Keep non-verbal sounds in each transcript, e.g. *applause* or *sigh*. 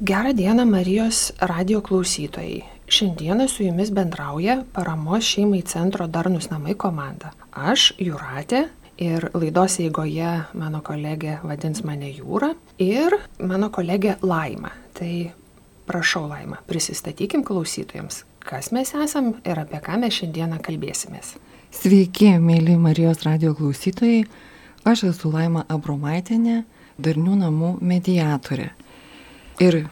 Gerą dieną Marijos radio klausytojai. Šiandieną su jumis bendrauja paramos šeimai centro Darnus namai komanda. Aš, Juratė, ir laidos eigoje mano kolegė vadins mane Jūra ir mano kolegė Laima. Tai prašau, Laima, prisistatykim klausytojams, kas mes esam ir apie ką mes šiandieną kalbėsimės. Sveiki, mėly Marijos radio klausytojai. Aš esu Laima Abromaitinė, Darnių namų mediatorė. Ir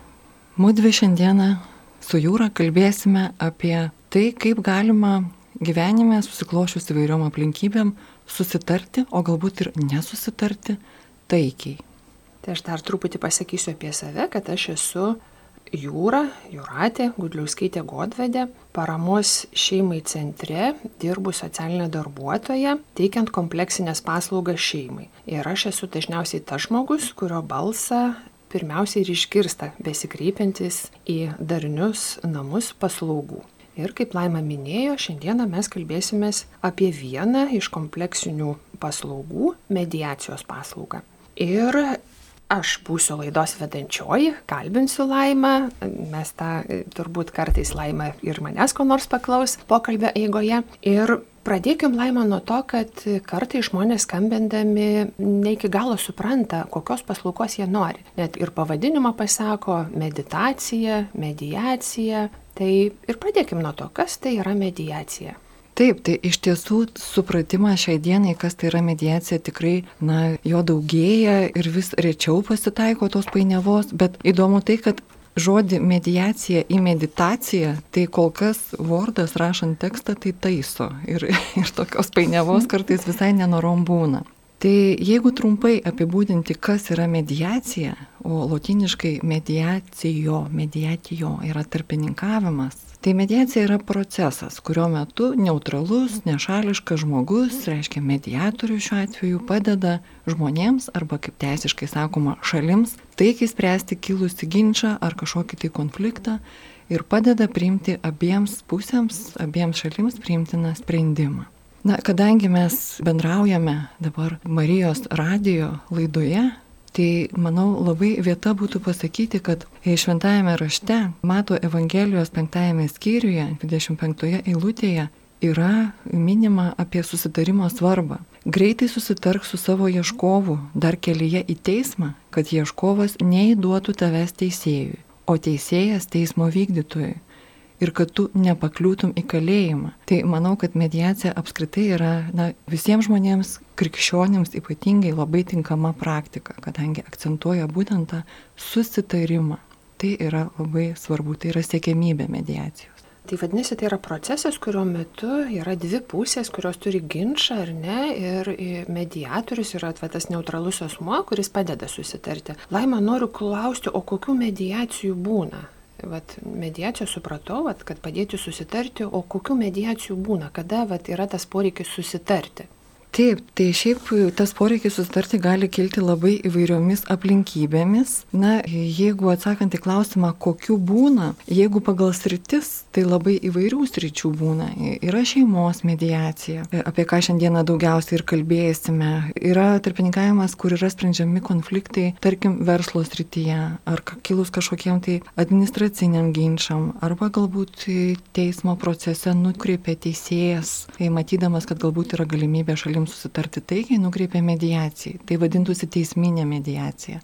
mūdvi šiandieną su Jūra kalbėsime apie tai, kaip galima gyvenime susiklošius įvairiom aplinkybėm susitarti, o galbūt ir nesusitarti taikiai. Tai aš dar truputį pasakysiu apie save, kad aš esu Jūra, Jūratė, Gudliauskaitė Godvedė, paramos šeimai centre, dirbu socialinė darbuotoja, teikiant kompleksinės paslaugas šeimai. Ir aš esu dažniausiai tas žmogus, kurio balsą pirmiausiai ir išgirsta besikreipiantis į darnius namus paslaugų. Ir kaip Laima minėjo, šiandieną mes kalbėsimės apie vieną iš kompleksinių paslaugų - mediacijos paslaugą. Ir aš būsiu laidos vedančioji, kalbinsiu Laimą, mes tą turbūt kartais Laima ir manęs ko nors paklaus pokalbio eigoje. Ir Pradėkim laimą nuo to, kad kartai žmonės skambindami ne iki galo supranta, kokios paslaugos jie nori. Net ir pavadinimą pasako meditacija, mediacija. Tai ir pradėkim nuo to, kas tai yra mediacija. Taip, tai iš tiesų supratimas šiai dienai, kas tai yra mediacija, tikrai, na, jo daugėja ir vis rečiau pasitaiko tos painiavos, bet įdomu tai, kad žodį mediacija į meditaciją, tai kol kas Wordas rašant tekstą tai taiso ir, *laughs* ir tokios painiavos kartais visai nenorom būna. Tai jeigu trumpai apibūdinti, kas yra mediacija, o lotiniškai mediacijo, mediatijo yra tarpininkavimas, Tai mediacija yra procesas, kurio metu neutralus, nešališkas žmogus, reiškia mediatorius šiuo atveju, padeda žmonėms arba kaip teisiškai sakoma šalims taikiai spręsti kilusi ginčą ar kažkokį tai konfliktą ir padeda priimti abiems pusėms, abiems šalims priimtiną sprendimą. Na, kadangi mes bendraujame dabar Marijos radio laidoje, Tai manau labai vieta būtų pasakyti, kad šventajame rašte Mato Evangelijos penktajame skyriuje, 25 eilutėje, yra minima apie susitarimo svarbą. Greitai susitark su savo ieškovu dar kelyje į teismą, kad ieškovas neįduotų tavęs teisėjui, o teisėjas teismo vykdytojui ir kad tu nepakliūtum į kalėjimą. Tai manau, kad mediacija apskritai yra na, visiems žmonėms, krikščionims ypatingai labai tinkama praktika, kadangi akcentuoja būtent tą susitarimą. Tai yra labai svarbu, tai yra siekiamybė mediacijos. Tai vadinasi, tai yra procesas, kurio metu yra dvi pusės, kurios turi ginčą ar ne, ir mediatorius yra atvetas neutralus asmuo, kuris padeda susitarti. Laima, noriu klausti, o kokių mediacijų būna? vat mediaciją supratau, vat, kad padėti susitarti, o kokių mediacijų būna, kada vat, yra tas poreikis susitarti. Taip, tai šiaip tas poreikis susitarti gali kilti labai įvairiomis aplinkybėmis. Na, jeigu atsakant į klausimą, kokių būna, jeigu pagal sritis, tai labai įvairių sričių būna. Yra šeimos mediacija, apie ką šiandieną daugiausiai ir kalbėsime. Yra tarpininkavimas, kur yra sprendžiami konfliktai, tarkim, verslo srityje, ar kilus kažkokiem tai administraciniam ginčiam, arba galbūt teismo procese nukreipia teisėjas, matydamas, kad galbūt yra galimybė šalims norim susitarti taikiai, nukreipia mediacijai. Tai vadintųsi teisminė mediacija.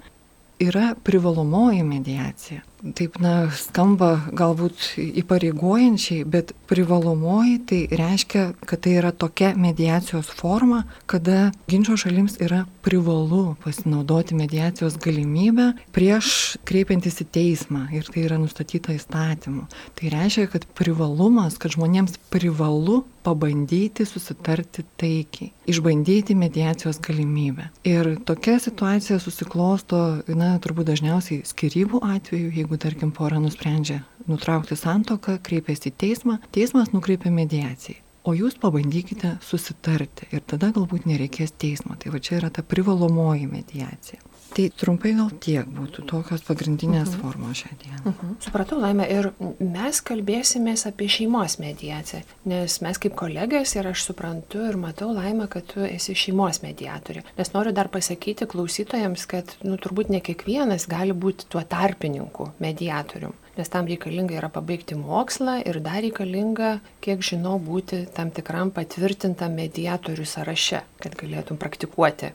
Yra privalomoji mediacija taip na skamba galbūt įpareigojančiai, bet privalomoji tai reiškia, kad tai yra tokia mediacijos forma, kada ginčio šalims yra privalu pasinaudoti mediacijos galimybę prieš kreipiantis į teismą ir tai yra nustatyta įstatymu. Tai reiškia, kad privalumas, kad žmonėms privalu pabandyti susitarti taikiai, išbandyti mediacijos galimybę. Ir tokia situacija susiklosto, na, turbūt dažniausiai skirybų atveju, jeigu jeigu tarkim pora nusprendžia nutraukti santoką, kreipiasi į teismą, teismas nukreipia mediacijai. O jūs pabandykite susitarti ir tada galbūt nereikės teismo. Tai va čia yra ta privalomoji mediacija. Tai trumpai gal tiek būtų tokios pagrindinės uh -huh. formos šią dieną. Uh -huh. Supratau, Laima, ir mes kalbėsimės apie šeimos mediaciją, nes mes kaip kolegės ir aš suprantu ir matau, Laima, kad tu esi šeimos mediatorė. Nes noriu dar pasakyti klausytojams, kad nu, turbūt ne kiekvienas gali būti tuo tarpininku, mediatorium nes tam reikalinga yra pabaigti mokslą ir dar reikalinga, kiek žinau, būti tam tikram patvirtintam mediatorių sąraše, kad galėtum praktikuoti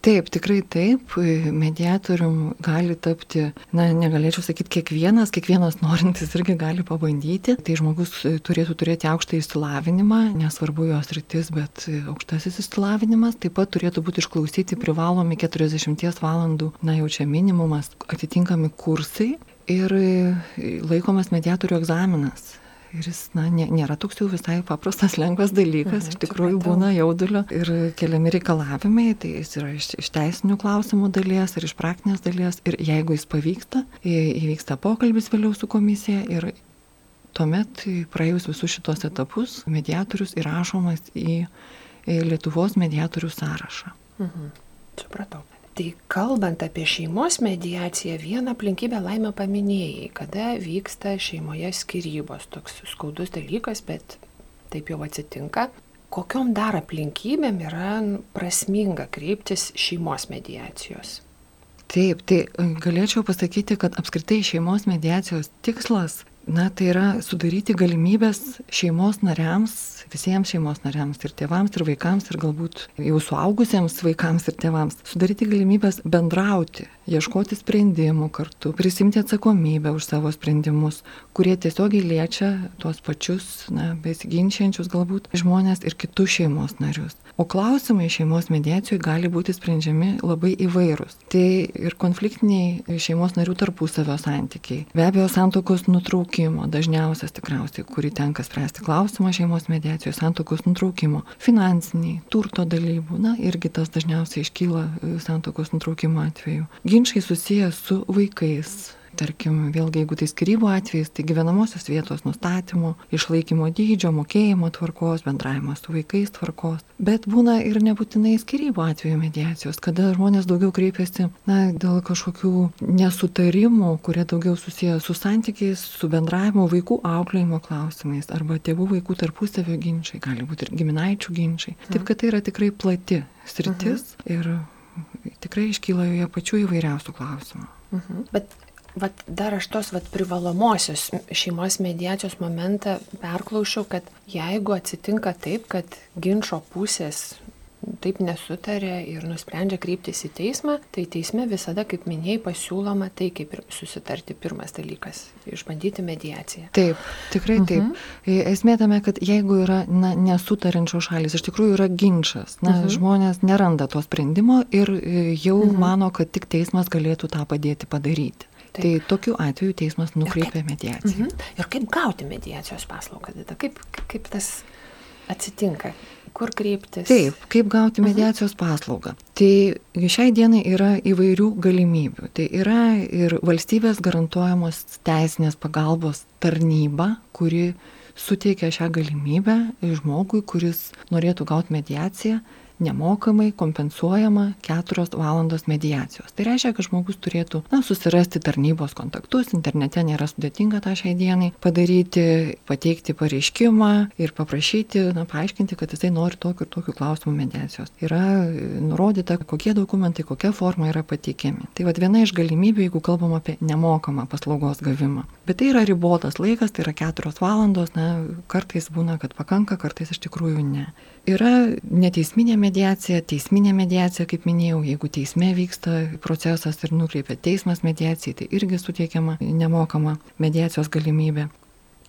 Taip, tikrai taip, mediatorium gali tapti, na, negalėčiau sakyti kiekvienas, kiekvienas norintis irgi gali pabandyti. Tai žmogus turėtų turėti aukštą įsilavinimą, nesvarbu jos rytis, bet aukštasis įsilavinimas. Taip pat turėtų būti išklausyti privalomi 40 valandų, na, jau čia minimumas, atitinkami kursai ir laikomas mediatorių egzaminas. Ir jis, na, nė, nėra toks jau visai paprastas, lengvas dalykas, iš tikrųjų būna jaudulio ir keliami reikalavimai, tai jis yra iš, iš teisinių klausimų dalies ir iš praktinės dalies. Ir jeigu jis pavyksta, įvyksta pokalbis vėliau su komisija ir tuomet praėjus visus šitos etapus, mediatorius įrašomas į, į Lietuvos mediatorių sąrašą. Mhm. Supratau. Tai kalbant apie šeimos mediaciją, vieną aplinkybę laimę paminėjai, kada vyksta šeimoje skirybos. Toks skaudus dalykas, bet taip jau atsitinka. Kokiom dar aplinkybėm yra prasminga kreiptis šeimos mediacijos? Taip, tai galėčiau pasakyti, kad apskritai šeimos mediacijos tikslas Na, tai yra sudaryti galimybės šeimos nariams, visiems šeimos nariams, ir tėvams, ir vaikams, ir galbūt jau suaugusiems vaikams ir tėvams, sudaryti galimybės bendrauti, ieškoti sprendimų kartu, prisimti atsakomybę už savo sprendimus, kurie tiesiogiai liečia tuos pačius, na, besiginčiančius galbūt žmonės ir kitus šeimos narius. O klausimai šeimos mediacijoje gali būti sprendžiami labai įvairūs. Tai ir konfliktiniai šeimos narių tarpusavio santykiai, be abejo, santokos nutraukimo, dažniausias tikriausiai, kurį tenka spręsti klausimą šeimos mediacijos santokos nutraukimo, finansiniai, turto dalybų, na irgi tas dažniausiai iškyla e, santokos nutraukimo atveju. Ginčiai susijęs su vaikais, tarkim, vėlgi, jeigu tai skirybų atvejais, tai gyvenamosios vietos nustatymo, išlaikymo dydžio, mokėjimo tvarkos, bendravimo su vaikais tvarkos. Bet būna ir nebūtinai skirybų atveju mediacijos, kada žmonės daugiau kreipiasi, na, dėl kažkokių nesutarimų, kurie daugiau susiję su santykiais, su bendravimu, vaikų auklėjimo klausimais arba tėvų vaikų tarpusavio ginčiai, gali būti ir giminaičių ginčiai. Taip kad tai yra tikrai plati sritis -huh. ir tikrai iškyla joje pačių įvairiausių klausimų. Mhm. Bet Vat dar aš tos vat, privalomosios šeimos mediacijos momentą perklaušiau, kad jeigu atsitinka taip, kad ginčio pusės taip nesutarė ir nusprendžia kreiptis į teismą, tai teisme visada, kaip minėjai, pasiūloma tai kaip ir susitarti pirmas dalykas - išbandyti mediaciją. Taip, tikrai taip. Uh mhm. -huh. Esmė tame, kad jeigu yra na, nesutarančios šalis, iš tikrųjų yra ginčas, na, uh mhm. -huh. žmonės neranda to sprendimo ir e, jau uh mhm. -huh. mano, kad tik teismas galėtų tą padėti padaryti. Taip. Tai tokiu atveju teismas nukreipia mediaciją. Mhm. Ir kaip gauti mediacijos paslaugą? Kaip, kaip tas atsitinka? Kur kreiptis? Taip, kaip gauti mhm. mediacijos mhm. paslaugą. Tai šiai dienai yra įvairių galimybių. Tai yra ir valstybės garantuojamos teisinės pagalbos tarnyba, kuri suteikia šią galimybę žmogui, kuris norėtų gauti mediaciją, nemokamai kompensuojama 4 valandos mediacijos. Tai reiškia, kad žmogus turėtų na, susirasti tarnybos kontaktus, internete nėra sudėtinga tą šiai dienai padaryti, pateikti pareiškimą ir paprašyti, na, paaiškinti, kad jisai nori tokių ir tokių klausimų mediacijos. Yra nurodyta, kokie dokumentai, kokia forma yra pateikiami. Tai vad viena iš galimybių, jeigu kalbam apie nemokamą paslaugos gavimą. Bet tai yra ribotas laikas, tai yra 4 valandos, na, kartais būna, kad pakanka, kartais iš tikrųjų ne. Yra neteisminė mediacija, teisminė mediacija, kaip minėjau, jeigu teisme vyksta procesas ir nukreipia teismas mediacijai, tai irgi suteikiama nemokama mediacijos galimybė.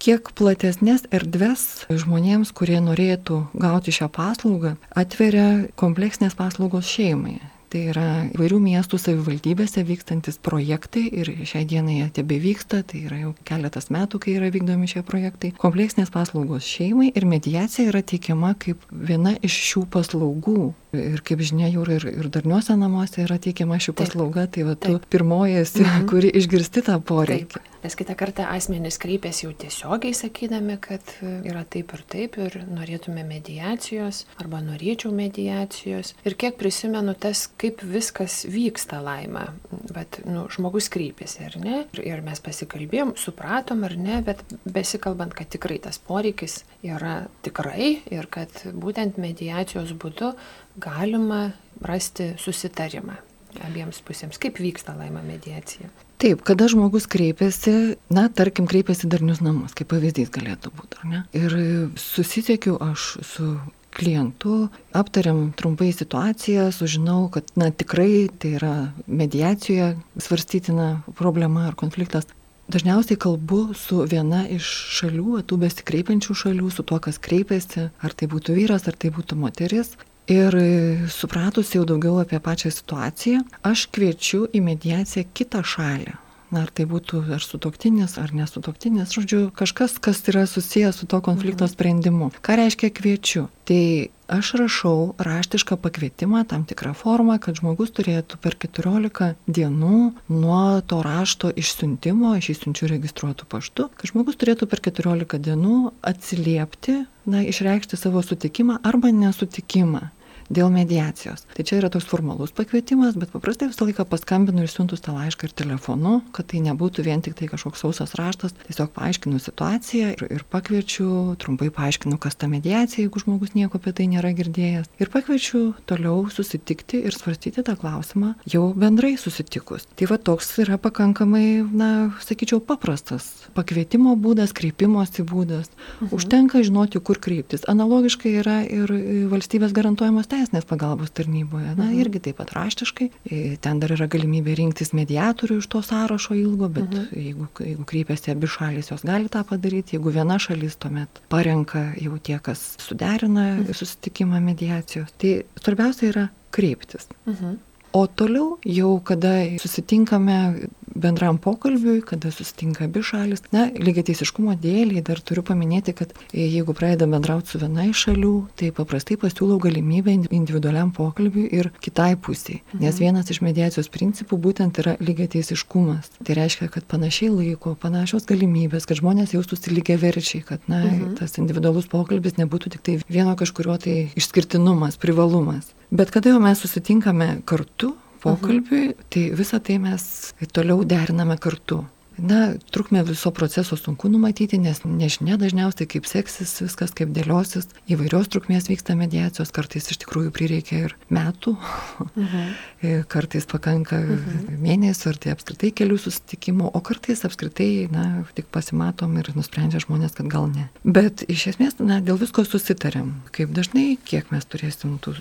Kiek platesnės erdves žmonėms, kurie norėtų gauti šią paslaugą, atveria kompleksinės paslaugos šeimai. Tai yra įvairių miestų savivaldybėse vykstantis projektai ir šiai dienai jie tebe vyksta, tai yra jau keletas metų, kai yra vykdomi šie projektai. Kompleksinės paslaugos šeimai ir mediacija yra teikiama kaip viena iš šių paslaugų. Ir kaip žinia, jau ir, ir darniuose namuose yra teikiama ši paslauga, tai va tu pirmoji esi, mhm. kuri išgirsti tą poreikį. Taip. Nes kitą kartą asmenys kreipiasi jau tiesiogiai sakydami, kad yra taip ir taip ir norėtume mediacijos arba norėčiau mediacijos. Ir kiek prisimenu tas, kaip viskas vyksta laima. Bet nu, žmogus kreipiasi, ar ne? Ir, ir mes pasikalbėjom, supratom ar ne, bet besikalbant, kad tikrai tas poreikis yra tikrai ir kad būtent mediacijos būdu galima rasti susitarimą abiems pusėms. Kaip vyksta laima mediacija? Taip, kada žmogus kreipiasi, na, tarkim, kreipiasi darnius namus, kaip pavyzdys galėtų būti, ar ne? Ir susisiekiu aš su klientu, aptariam trumpai situaciją, sužinau, kad, na, tikrai tai yra mediacijoje svarstytina problema ar konfliktas. Dažniausiai kalbu su viena iš šalių, tų besikreipiančių šalių, su tuo, kas kreipiasi, ar tai būtų vyras, ar tai būtų moteris. Ir supratus jau daugiau apie pačią situaciją, aš kviečiu į mediaciją kitą šalį. Na, ar tai būtų ar sutoktinis, ar nesutoktinis, žodžiu, kažkas, kas yra susijęs su to konflikto mhm. sprendimu. Ką reiškia kviečiu? Tai aš rašau raštišką pakvietimą tam tikrą formą, kad žmogus turėtų per 14 dienų nuo to rašto išsiuntimo, aš įsiunčiu registruotų paštu, kad žmogus turėtų per 14 dienų atsiliepti, na, išreikšti savo sutikimą arba nesutikimą dėl mediacijos. Tai čia yra toks formalus pakvietimas, bet paprastai visą laiką paskambinu ir siuntus tą laišką ir telefonu, kad tai nebūtų vien tik tai kažkoks sausas raštas, tiesiog paaiškinu situaciją ir, ir pakviečiu, trumpai paaiškinu, kas ta mediacija, jeigu žmogus nieko apie tai nėra girdėjęs. Ir pakviečiu toliau susitikti ir svarstyti tą klausimą jau bendrai susitikus. Tai va toks yra pakankamai, na, sakyčiau, paprastas pakvietimo būdas, kreipimosi būdas. Mhm. Užtenka žinoti, kur kreiptis. Analogiškai yra ir valstybės garantuojamos teisės teisinės pagalbos tarnyboje. Na, mhm. irgi taip pat raštiškai. E, ten dar yra galimybė rinktis mediatorių iš to sąrašo ilgo, bet mhm. jeigu, jeigu kreipiasi abi šalis, jos gali tą padaryti. Jeigu viena šalis tuomet parenka jau tie, kas suderina mhm. susitikimą mediacijos. Tai svarbiausia yra kreiptis. Mhm. O toliau jau, kada susitinkame bendram pokalbiui, kada susitinka abi šalis. Na, lygiai teisiškumo dėliai dar turiu paminėti, kad jeigu pradedam bendrauti su viena iš šalių, tai paprastai pasiūlau galimybę individualiam pokalbiui ir kitai pusiai. Mhm. Nes vienas iš mediacijos principų būtent yra lygiai teisiškumas. Tai reiškia, kad panašiai laiko, panašios galimybės, kad žmonės jaustųsi lygiai verčiai, kad na, mhm. tas individualus pokalbis nebūtų tik tai vieno kažkurio tai išskirtinumas, privalumas. Bet kada jau mes susitinkame kartu, pokalbiui, mhm. tai visą tai mes toliau deriname kartu. Na, trukmę viso proceso sunku numatyti, nes nežinia dažniausiai kaip seksis viskas, kaip dėliosis. Įvairios trukmės vyksta mediacijos, kartais iš tikrųjų prireikia ir metų, mhm. *laughs* kartais pakanka mhm. mėnesių ar tai apskritai kelių susitikimų, o kartais apskritai, na, tik pasimatom ir nusprendžia žmonės, kad gal ne. Bet iš esmės, na, dėl visko susitarėm. Kaip dažnai, kiek mes turėsim tų,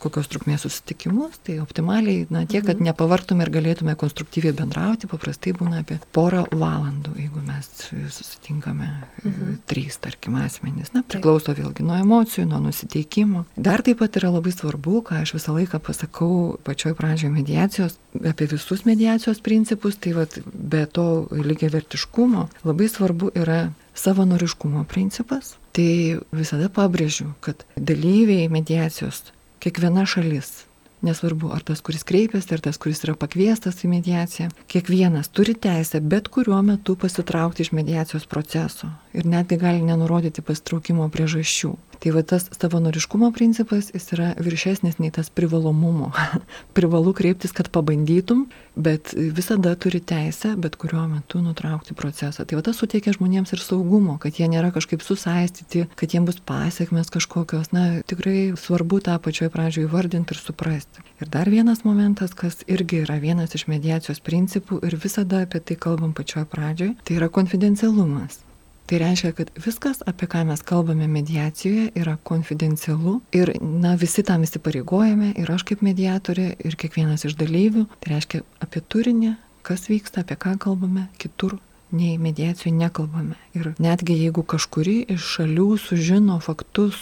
kokios trukmės susitikimus, tai optimaliai, na, tiek, kad mhm. nepavartume ir galėtume konstruktyviai bendrauti, paprastai būna apie porą porą valandų, jeigu mes susitinkame mhm. trys, tarkim, asmenys. Na, priklauso vėlgi nuo emocijų, nuo nusiteikimo. Dar taip pat yra labai svarbu, ką aš visą laiką pasakau pačioj pradžioje mediacijos, apie visus mediacijos principus, tai vat, be to lygiai vertiškumo labai svarbu yra savanoriškumo principas. Tai visada pabrėžiu, kad dalyviai mediacijos, kiekviena šalis Nesvarbu, ar tas, kuris kreipiasi, ar tas, kuris yra pakviestas į mediaciją. Kiekvienas turi teisę bet kuriuo metu pasitraukti iš mediacijos proceso ir netgi gali nenurodyti pasitraukimo priežasčių. Tai va tas savanoriškumo principas, jis yra viršesnis nei tas privalomumo. *laughs* Privalu kreiptis, kad pabandytum, bet visada turi teisę bet kuriuo metu nutraukti procesą. Tai va tas suteikia žmonėms ir saugumo, kad jie nėra kažkaip susaistyti, kad jiems bus pasiekmes kažkokios. Na, tikrai svarbu tą pačioj pradžioje įvardinti ir suprasti. Ir dar vienas momentas, kas irgi yra vienas iš mediacijos principų ir visada apie tai kalbam pačioj pradžioj, tai yra konfidencialumas. Tai reiškia, kad viskas, apie ką mes kalbame mediacijoje, yra konfidencialu ir, na, visi tam įsipareigojame ir aš kaip mediatorė ir kiekvienas iš dalyvių. Tai reiškia apie turinį, kas vyksta, apie ką kalbame, kitur nei mediacijų nekalbame. Ir netgi jeigu kažkuri iš šalių sužino faktus,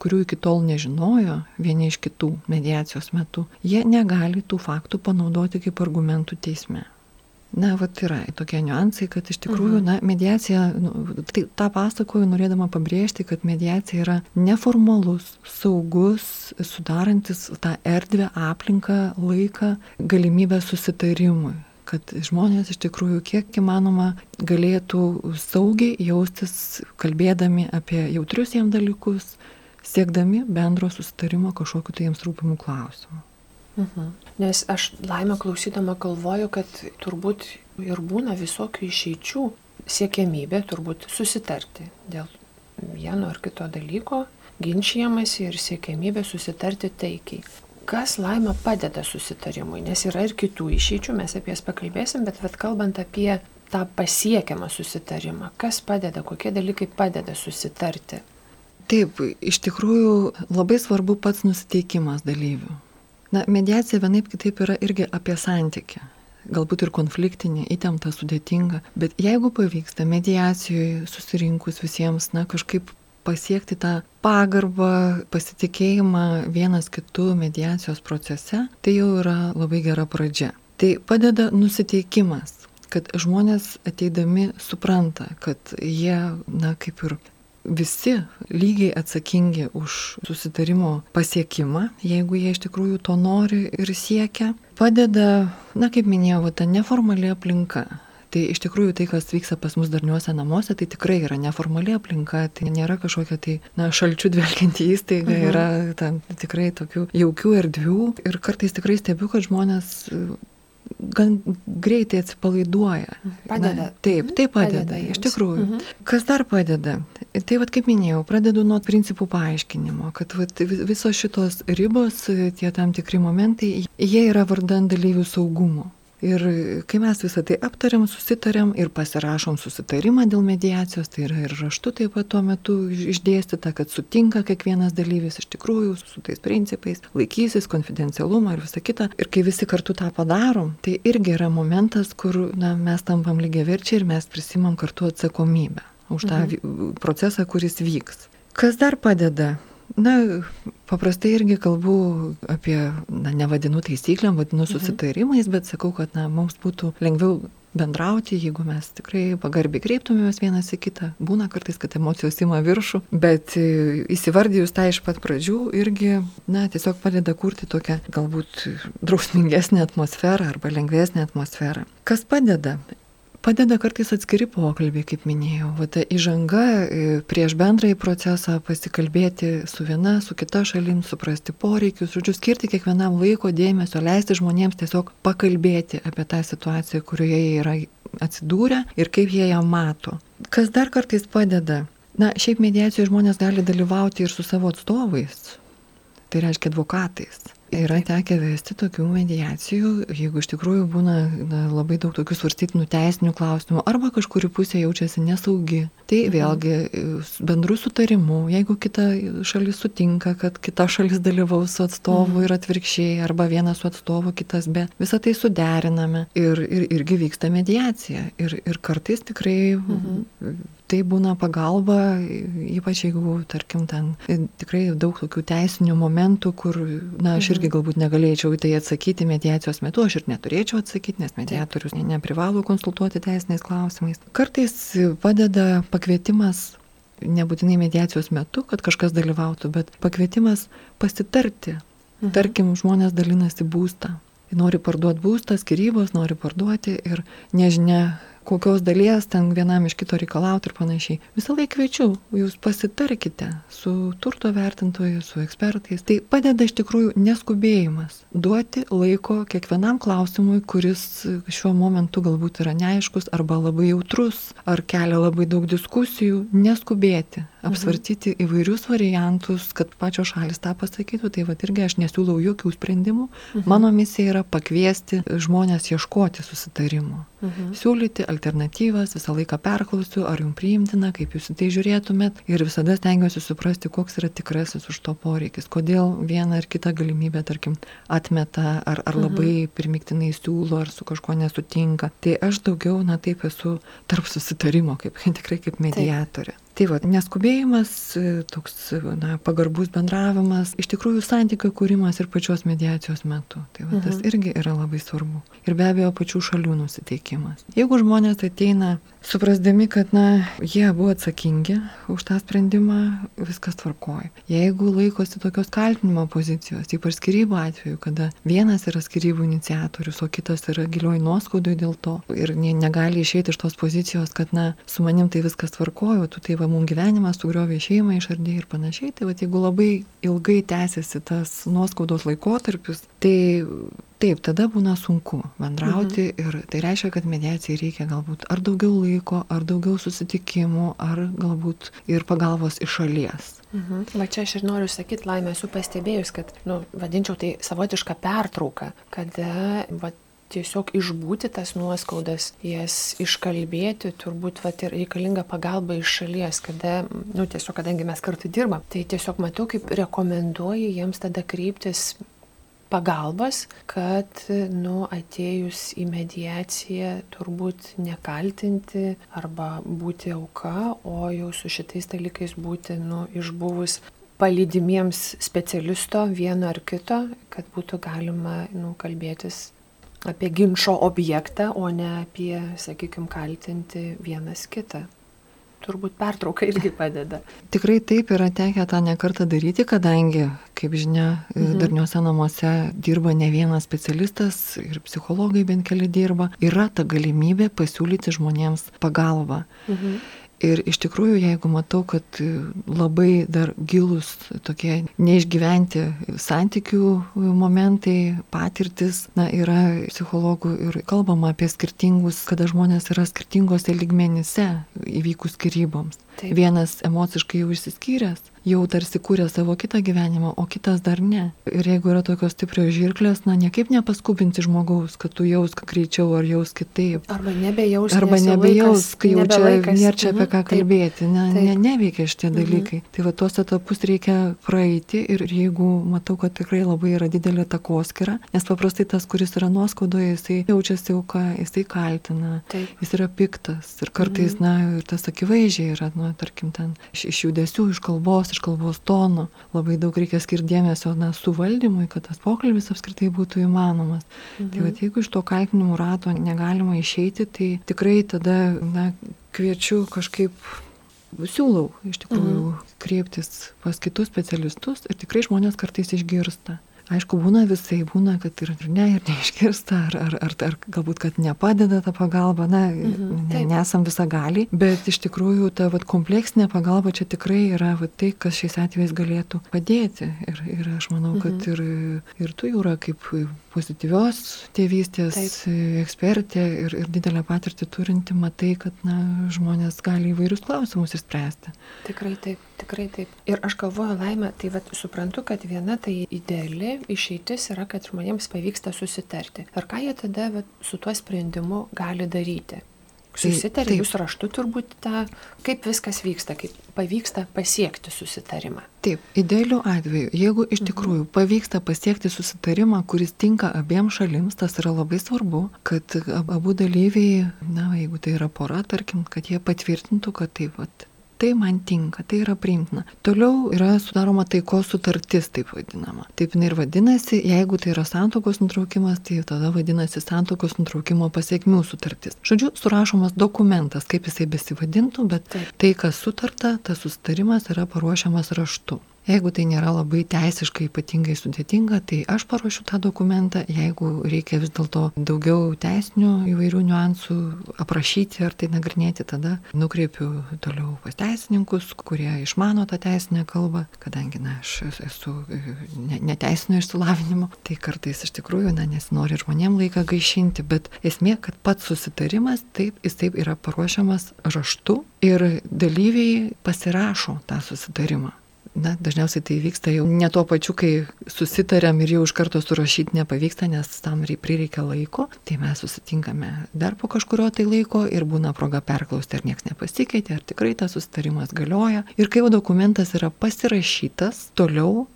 kurių iki tol nežinojo vieni iš kitų mediacijos metu, jie negali tų faktų panaudoti kaip argumentų teisme. Na, va, yra tokie niuansai, kad iš tikrųjų, mhm. na, mediacija, nu, tai tą pasakoju norėdama pabrėžti, kad mediacija yra neformalus, saugus, sudarantis tą erdvę, aplinką, laiką, galimybę susitarimui kad žmonės iš tikrųjų kiek įmanoma galėtų saugiai jaustis kalbėdami apie jautrius jiems dalykus, siekdami bendro susitarimo kažkokiu tai jiems rūpimų klausimų. Mhm. Nes aš laimę klausydama galvoju, kad turbūt ir būna visokių išeičių siekiamybė turbūt susitarti dėl vieno ar kito dalyko, ginčiamasi ir siekiamybė susitarti taikiai. Kas laimę padeda susitarimui, nes yra ir kitų išeičių, mes apie jas pakalbėsim, bet vat, kalbant apie tą pasiekiamą susitarimą, kas padeda, kokie dalykai padeda susitarti. Taip, iš tikrųjų labai svarbu pats nusiteikimas dalyvių. Na, mediacija vienaip kitaip yra irgi apie santykį. Galbūt ir konfliktinė, įtempta, sudėtinga. Bet jeigu pavyksta mediacijoje susirinkus visiems, na, kažkaip pasiekti tą pagarbą, pasitikėjimą vienas kitų mediacijos procese, tai jau yra labai gera pradžia. Tai padeda nusiteikimas, kad žmonės ateidami supranta, kad jie, na, kaip ir visi lygiai atsakingi už susitarimo pasiekimą, jeigu jie iš tikrųjų to nori ir siekia. Padeda, na kaip minėjau, ta neformali aplinka. Tai iš tikrųjų tai, kas vyksta pas mus darniuose namuose, tai tikrai yra neformali aplinka, tai nėra kažkokia tai, na, šalčių dvelkianti įstaiga, mhm. yra ten tikrai tokių jaukių erdvių. Ir kartais tikrai stebiu, kad žmonės gan greitai atsipalaiduoja. Padeda. Na, taip, tai padeda, padeda iš tikrųjų. Mhm. Kas dar padeda? Tai vad kaip minėjau, pradedu nuo principų paaiškinimo, kad vat, visos šitos ribos, tie tam tikri momentai, jie yra vardan dalyvių saugumo. Ir kai mes visą tai aptariam, susitariam ir pasirašom susitarimą dėl mediacijos, tai yra ir raštu taip pat tuo metu išdėstyta, kad sutinka kiekvienas dalyvis iš tikrųjų su tais principais, laikysis konfidencialumą ir visą kitą. Ir kai visi kartu tą padarom, tai irgi yra momentas, kur na, mes tampam lygiai verčiai ir mes prisimam kartu atsakomybę už tą mhm. procesą, kuris vyks. Kas dar padeda? Na, paprastai irgi kalbu apie, na, nevadinu taisyklėm, vadinu mhm. susitarimais, bet sakau, kad, na, mums būtų lengviau bendrauti, jeigu mes tikrai pagarbiai kreiptumėmės vienas į kitą. Būna kartais, kad emocijos ima viršų, bet e, įsivardijus tą iš pat pradžių irgi, na, tiesiog padeda kurti tokią galbūt drausmingesnę atmosferą arba lengvesnę atmosferą. Kas padeda? Padeda kartais atskiri pokalbiai, kaip minėjau. Va ta įžanga e, prieš bendrąjį procesą pasikalbėti su viena, su kita šalim, suprasti poreikius, žodžiu, skirti kiekvienam laiko dėmesio, leisti žmonėms tiesiog pakalbėti apie tą situaciją, kurioje jie yra atsidūrę ir kaip jie ją mato. Kas dar kartais padeda? Na, šiaip mediacijoje žmonės gali dalyvauti ir su savo atstovais, tai reiškia advokatais. Yra tekę vesti tokių mediacijų, jeigu iš tikrųjų būna na, labai daug tokių svarstytinų teisinių klausimų, arba kažkuri pusė jaučiasi nesaugi. Tai mhm. vėlgi bendrų sutarimų, jeigu kita šalis sutinka, kad kita šalis dalyvaus su atstovu mhm. ir atvirkščiai, arba vienas su atstovu, kitas be, visą tai suderiname ir, ir irgi vyksta mediacija. Ir, ir kartais tikrai mhm tai būna pagalba, ypač jeigu, tarkim, ten tikrai daug tokių teisinių momentų, kur, na, aš irgi galbūt negalėčiau į tai atsakyti mediacijos metu, aš ir neturėčiau atsakyti, nes mediatorius neprivalo konsultuoti teisiniais klausimais. Kartais padeda pakvietimas nebūtinai mediacijos metu, kad kažkas dalyvautų, bet pakvietimas pasitarti. Mhm. Tarkim, žmonės dalinasi būstą. Nori parduoti būstą, skirybos, nori parduoti ir nežinia, kokios dalies ten vienam iš kito reikalauti ir panašiai. Visą laiką kviečiu, jūs pasitarkite su turto vertintoju, su ekspertais. Tai padeda iš tikrųjų neskubėjimas, duoti laiko kiekvienam klausimui, kuris šiuo momentu galbūt yra neaiškus arba labai jautrus, ar kelia labai daug diskusijų, neskubėti, apsvarstyti mhm. įvairius variantus, kad pačios šalis tą pasakytų. Tai va irgi aš nesiūlau jokių sprendimų. Mhm. Mano misija yra pakviesti žmonės ieškoti susitarimų. Mhm. Siūlyti alternatyvas, visą laiką perklausiu, ar jums priimtina, kaip jūs į tai žiūrėtumėt. Ir visada stengiuosi suprasti, koks yra tikrasis už to poreikis. Kodėl vieną ar kitą galimybę, tarkim, atmeta, ar, ar mhm. labai pirmiktinai siūlo, ar su kažkuo nesutinka. Tai aš daugiau, na taip, esu tarp susitarimo, kaip *laughs* tikrai kaip mediatorė. Taip. Tai va, neskubėjimas, toks na, pagarbus bendravimas, iš tikrųjų santykių kūrimas ir pačios mediacijos metu. Tai va, tas mhm. irgi yra labai svarbu. Ir be abejo pačių šalių nusiteikimas. Jeigu žmonės ateina suprasdami, kad na, jie buvo atsakingi už tą sprendimą, viskas tvarkoja. Jeigu laikosi tokios kaltinimo pozicijos, ypač skirybų atveju, kada vienas yra skirybų iniciatorius, o kitas yra gilioj nuoskaudui dėl to ir negali išeiti iš tos pozicijos, kad na, su manim tai viskas tvarkojo, tu tai va mum gyvenimą sugriovė šeimą, išardė ir panašiai, tai va jeigu labai ilgai tęsiasi tas nuoskaudos laikotarpis, tai Taip, tada būna sunku bendrauti mhm. ir tai reiškia, kad mediacijai reikia galbūt ar daugiau laiko, ar daugiau susitikimų, ar galbūt ir pagalbos iš šalies. Mhm. Va čia aš ir noriu sakyti, laimė, esu pastebėjus, kad, nu, vadinčiau tai savotišką pertrauką, kada, va, tiesiog išbūti tas nuoskaudas, jas iškalbėti, turbūt vat, ir reikalinga pagalba iš šalies, kada, nu, tiesiog, kadangi mes kartu dirbam, tai tiesiog matau, kaip rekomenduoju jiems tada kryptis pagalbos, kad, nu, atėjus į mediaciją turbūt nekaltinti arba būti auka, o jau su šitais dalykais būti, nu, išbuvus palydimiems specialisto vieno ar kito, kad būtų galima, nu, kalbėtis apie ginčio objektą, o ne apie, sakykime, kaltinti vienas kitą turbūt pertrauka irgi padeda. Tikrai taip yra tekę tą nekartą daryti, kadangi, kaip žinia, mhm. darniuose namuose dirba ne vienas specialistas ir psichologai bent keli dirba, yra ta galimybė pasiūlyti žmonėms pagalbą. Mhm. Ir iš tikrųjų, jeigu matau, kad labai dar gilus tokie neišgyventi santykių momentai, patirtis, na, yra psichologų ir kalbama apie skirtingus, kada žmonės yra skirtingose ligmenyse įvykus skiryboms. Taip. Vienas emociškai jau išsiskyręs, jau tarsi kūrė savo kitą gyvenimą, o kitas dar ne. Ir jeigu yra tokios stiprios žirklės, na, niekaip nepaskubinti žmogaus, kad tu jaus greičiau ar jaus kitaip. Arba nebejaus. Arba nebejaus, kai jau čia nėra čia apie ką kalbėti, ne, ne, neveikia šitie mhm. dalykai. Mhm. Tai va tuos etapus reikia praeiti ir jeigu matau, kad tikrai labai yra didelė takoskira, nes paprastai tas, kuris yra nuoskaudoje, jisai jaučiasi auka, jisai kaltina, Taip. jis yra piktas ir kartais, mhm. na, ir tas akivaizdžiai yra, nu, tarkim, ten iš, iš judesių, iš kalbos, iš kalbos tono. Labai daug reikia skirti dėmesio na, suvaldymui, kad tas pokalbis apskritai būtų įmanomas. Tai mhm. Tai va, jeigu iš to kaltinimų rato negalima išeiti, tai tikrai tada na, kviečiu kažkaip siūlau iš tikrųjų mhm. kreiptis pas kitus specialistus ir tikrai žmonės kartais išgirsta. Aišku, būna visai, būna, kad ir ne, ir neišgirsta, ar, ar, ar, ar galbūt, kad nepadeda ta pagalba, na, mhm, ne, nesam visagali, bet iš tikrųjų ta vat, kompleksinė pagalba čia tikrai yra vat, tai, kas šiais atvejais galėtų padėti. Ir, ir aš manau, kad mhm. ir, ir tu, Jūra, kaip pozityvios tėvystės Taip. ekspertė ir, ir didelę patirtį turinti, matai, kad na, žmonės gali įvairius klausimus išspręsti. Tikrai taip, tikrai taip. Ir aš galvoju, laimę, tai vat, suprantu, kad viena tai ideali išeitis yra, kad žmonėms pavyksta susitarti. Ir ką jie tada vat, su tuo sprendimu gali daryti? Susitarė jūs raštu turbūt tą, kaip viskas vyksta, kaip pavyksta pasiekti susitarimą. Taip, idealiu atveju, jeigu iš mhm. tikrųjų pavyksta pasiekti susitarimą, kuris tinka abiem šalims, tas yra labai svarbu, kad abu dalyviai, na, jeigu tai yra pora, tarkim, kad jie patvirtintų, kad taip, vat, tai man tinka, tai yra priimtina. Toliau yra sudaroma taikos sutartis, taip vadinama. Taip jinai ir vadinasi, jeigu tai yra santokos nutraukimas, tai tada vadinasi santokos nutraukimo pasiekmių sutartis. Žodžiu, surašomas dokumentas, kaip jisai besivadintų, bet taip. tai, kas sutarta, tas sustarimas yra paruošiamas raštu. Jeigu tai nėra labai teisiškai ypatingai sudėtinga, tai aš paruošiu tą dokumentą. Jeigu reikia vis dėlto daugiau teisinių įvairių niuansų aprašyti ar tai nagrinėti, tada nukreipiu toliau pas teisininkus, kurie išmano tą teisinę kalbą, kadangi na, aš esu neteisinio išsilavinimo, tai kartais iš tikrųjų na, nesinori žmonėm laiką gaišinti, bet esmė, kad pats susitarimas, taip, jis taip yra paruošiamas raštu ir dalyviai pasirašo tą susitarimą na, dažniausiai tai vyksta jau ne tuo pačiu, kai susitarėm ir jau iš karto surašyti nepavyksta, nes tam prireikia laiko, tai mes susitinkame dar po kažkurio tai laiko ir būna proga perklausti, ar niekas nepasikeitė, ar tikrai tas susitarimas galioja. Ir kai jau dokumentas yra pasirašytas, toliau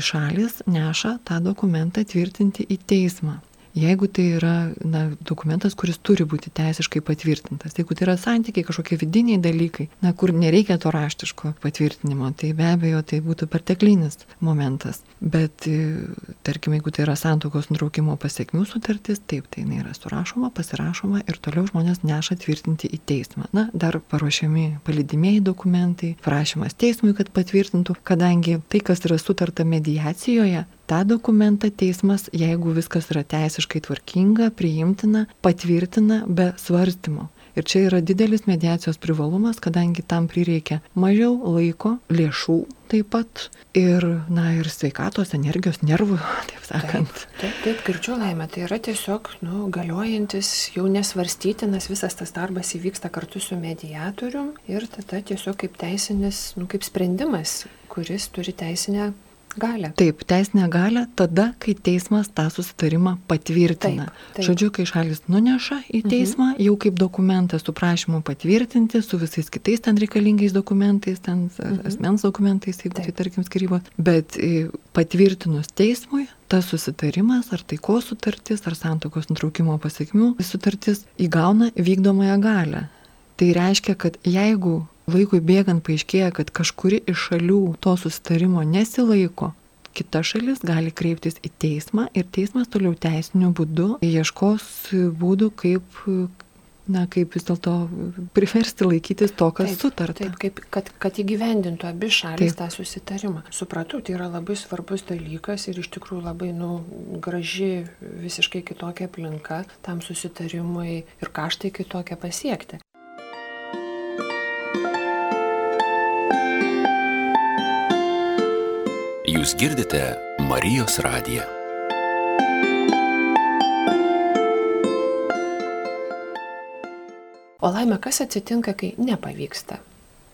šalis neša tą dokumentą tvirtinti į teismą. Jeigu tai yra na, dokumentas, kuris turi būti teisiškai patvirtintas, jeigu tai yra santykiai, kažkokie vidiniai dalykai, na, kur nereikia to raštiško patvirtinimo, tai be abejo tai būtų perteklinis momentas. Bet, e, tarkim, jeigu tai yra santokos nutraukimo pasiekmių sutartis, taip, tai jinai yra surašoma, pasirašoma ir toliau žmonės neša tvirtinti į teismą. Na, dar paruošiami palidimieji dokumentai, prašymas teismui, kad patvirtintų, kadangi tai, kas yra sutarta mediacijoje, tą dokumentą teismas, jeigu viskas yra teisiškai tvarkinga, priimtina, patvirtina be svarstymo. Ir čia yra didelis mediacijos privalumas, kadangi tam prireikia mažiau laiko, lėšų taip pat ir, na, ir sveikatos, energijos, nervų, *laughs* taip sakant. Taip, taip, girdžiu laimę, tai yra tiesiog, nu, galiojantis, jau nesvarstytinas, visas tas darbas įvyksta kartu su mediatorium ir tada tiesiog kaip teisinis, nu, kaip sprendimas, kuris turi teisinę galę. Taip, teisinę galę tada, kai teismas tą susitarimą patvirtina. Taip, taip. Žodžiu, kai šalis nuneša į mhm. teismą, mhm. jau kaip dokumentas su prašymu patvirtinti, su visais kitais ten reikalingais dokumentais, ten mhm. asmens dokumentais, jeigu tai tarkim skirybos, bet e, patvirtinus teismui, tas susitarimas, ar taikos sutartis, ar santokos nutraukimo pasiekmių sutartis įgauna vykdomąją galę. Tai reiškia, kad jeigu Laikui bėgant paaiškėja, kad kažkuri iš šalių to susitarimo nesilaiko, kita šalis gali kreiptis į teismą ir teismas toliau teisiniu būdu ieškos būdų, kaip na, kaip vis dėlto priversti laikytis to, kas taip, sutarta. Taip, kaip, kad, kad įgyvendintų abi šalis taip. tą susitarimą. Supratau, tai yra labai svarbus dalykas ir iš tikrųjų labai nu, graži, visiškai kitokia aplinka tam susitarimui ir kaštai kitokie pasiekti. Jūs girdite Marijos radiją. O laimė, kas atsitinka, kai nepavyksta?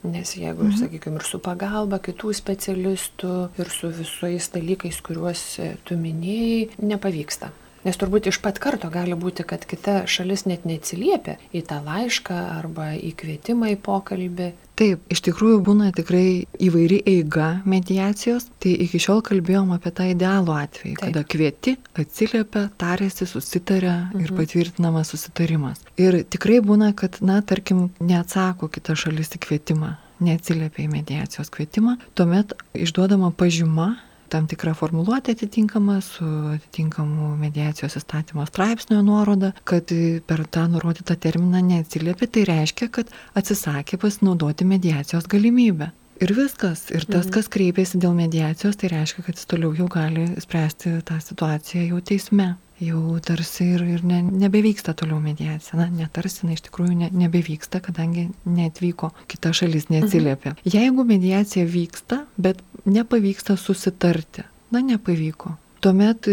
Nes jeigu, mhm. sakykime, ir su pagalba kitų specialistų, ir su visais dalykais, kuriuos tu minėjai, nepavyksta. Nes turbūt iš pat karto gali būti, kad kita šalis net neatsiliepia į tą laišką arba į kvietimą į pokalbį. Taip, iš tikrųjų būna tikrai įvairi eiga mediacijos, tai iki šiol kalbėjom apie tą idealų atvejį, Taip. kada kvieti, atsiliepia, tarėsi, susitarė mhm. ir patvirtinamas susitarimas. Ir tikrai būna, kad, na, tarkim, neatsako kita šalis į kvietimą neatsiliepia į mediacijos kvietimą, tuomet išduodama pažyma tam tikra formuluotė atitinkama su atitinkamu mediacijos įstatymo straipsnio nuoroda, kad per tą nurodytą terminą neatsiliepia, tai reiškia, kad atsisakė pasinaudoti mediacijos galimybę. Ir viskas. Ir tas, mhm. kas kreipėsi dėl mediacijos, tai reiškia, kad jis toliau jau gali spręsti tą situaciją jau teisme jau tarsi ir, ir ne, nebevyksta toliau mediacija. Na, netarsi, na, iš tikrųjų ne, nebevyksta, kadangi neatvyko, kita šalis neatsiliepia. Mhm. Jeigu mediacija vyksta, bet nepavyksta susitarti, na, nepavyko. Tuomet,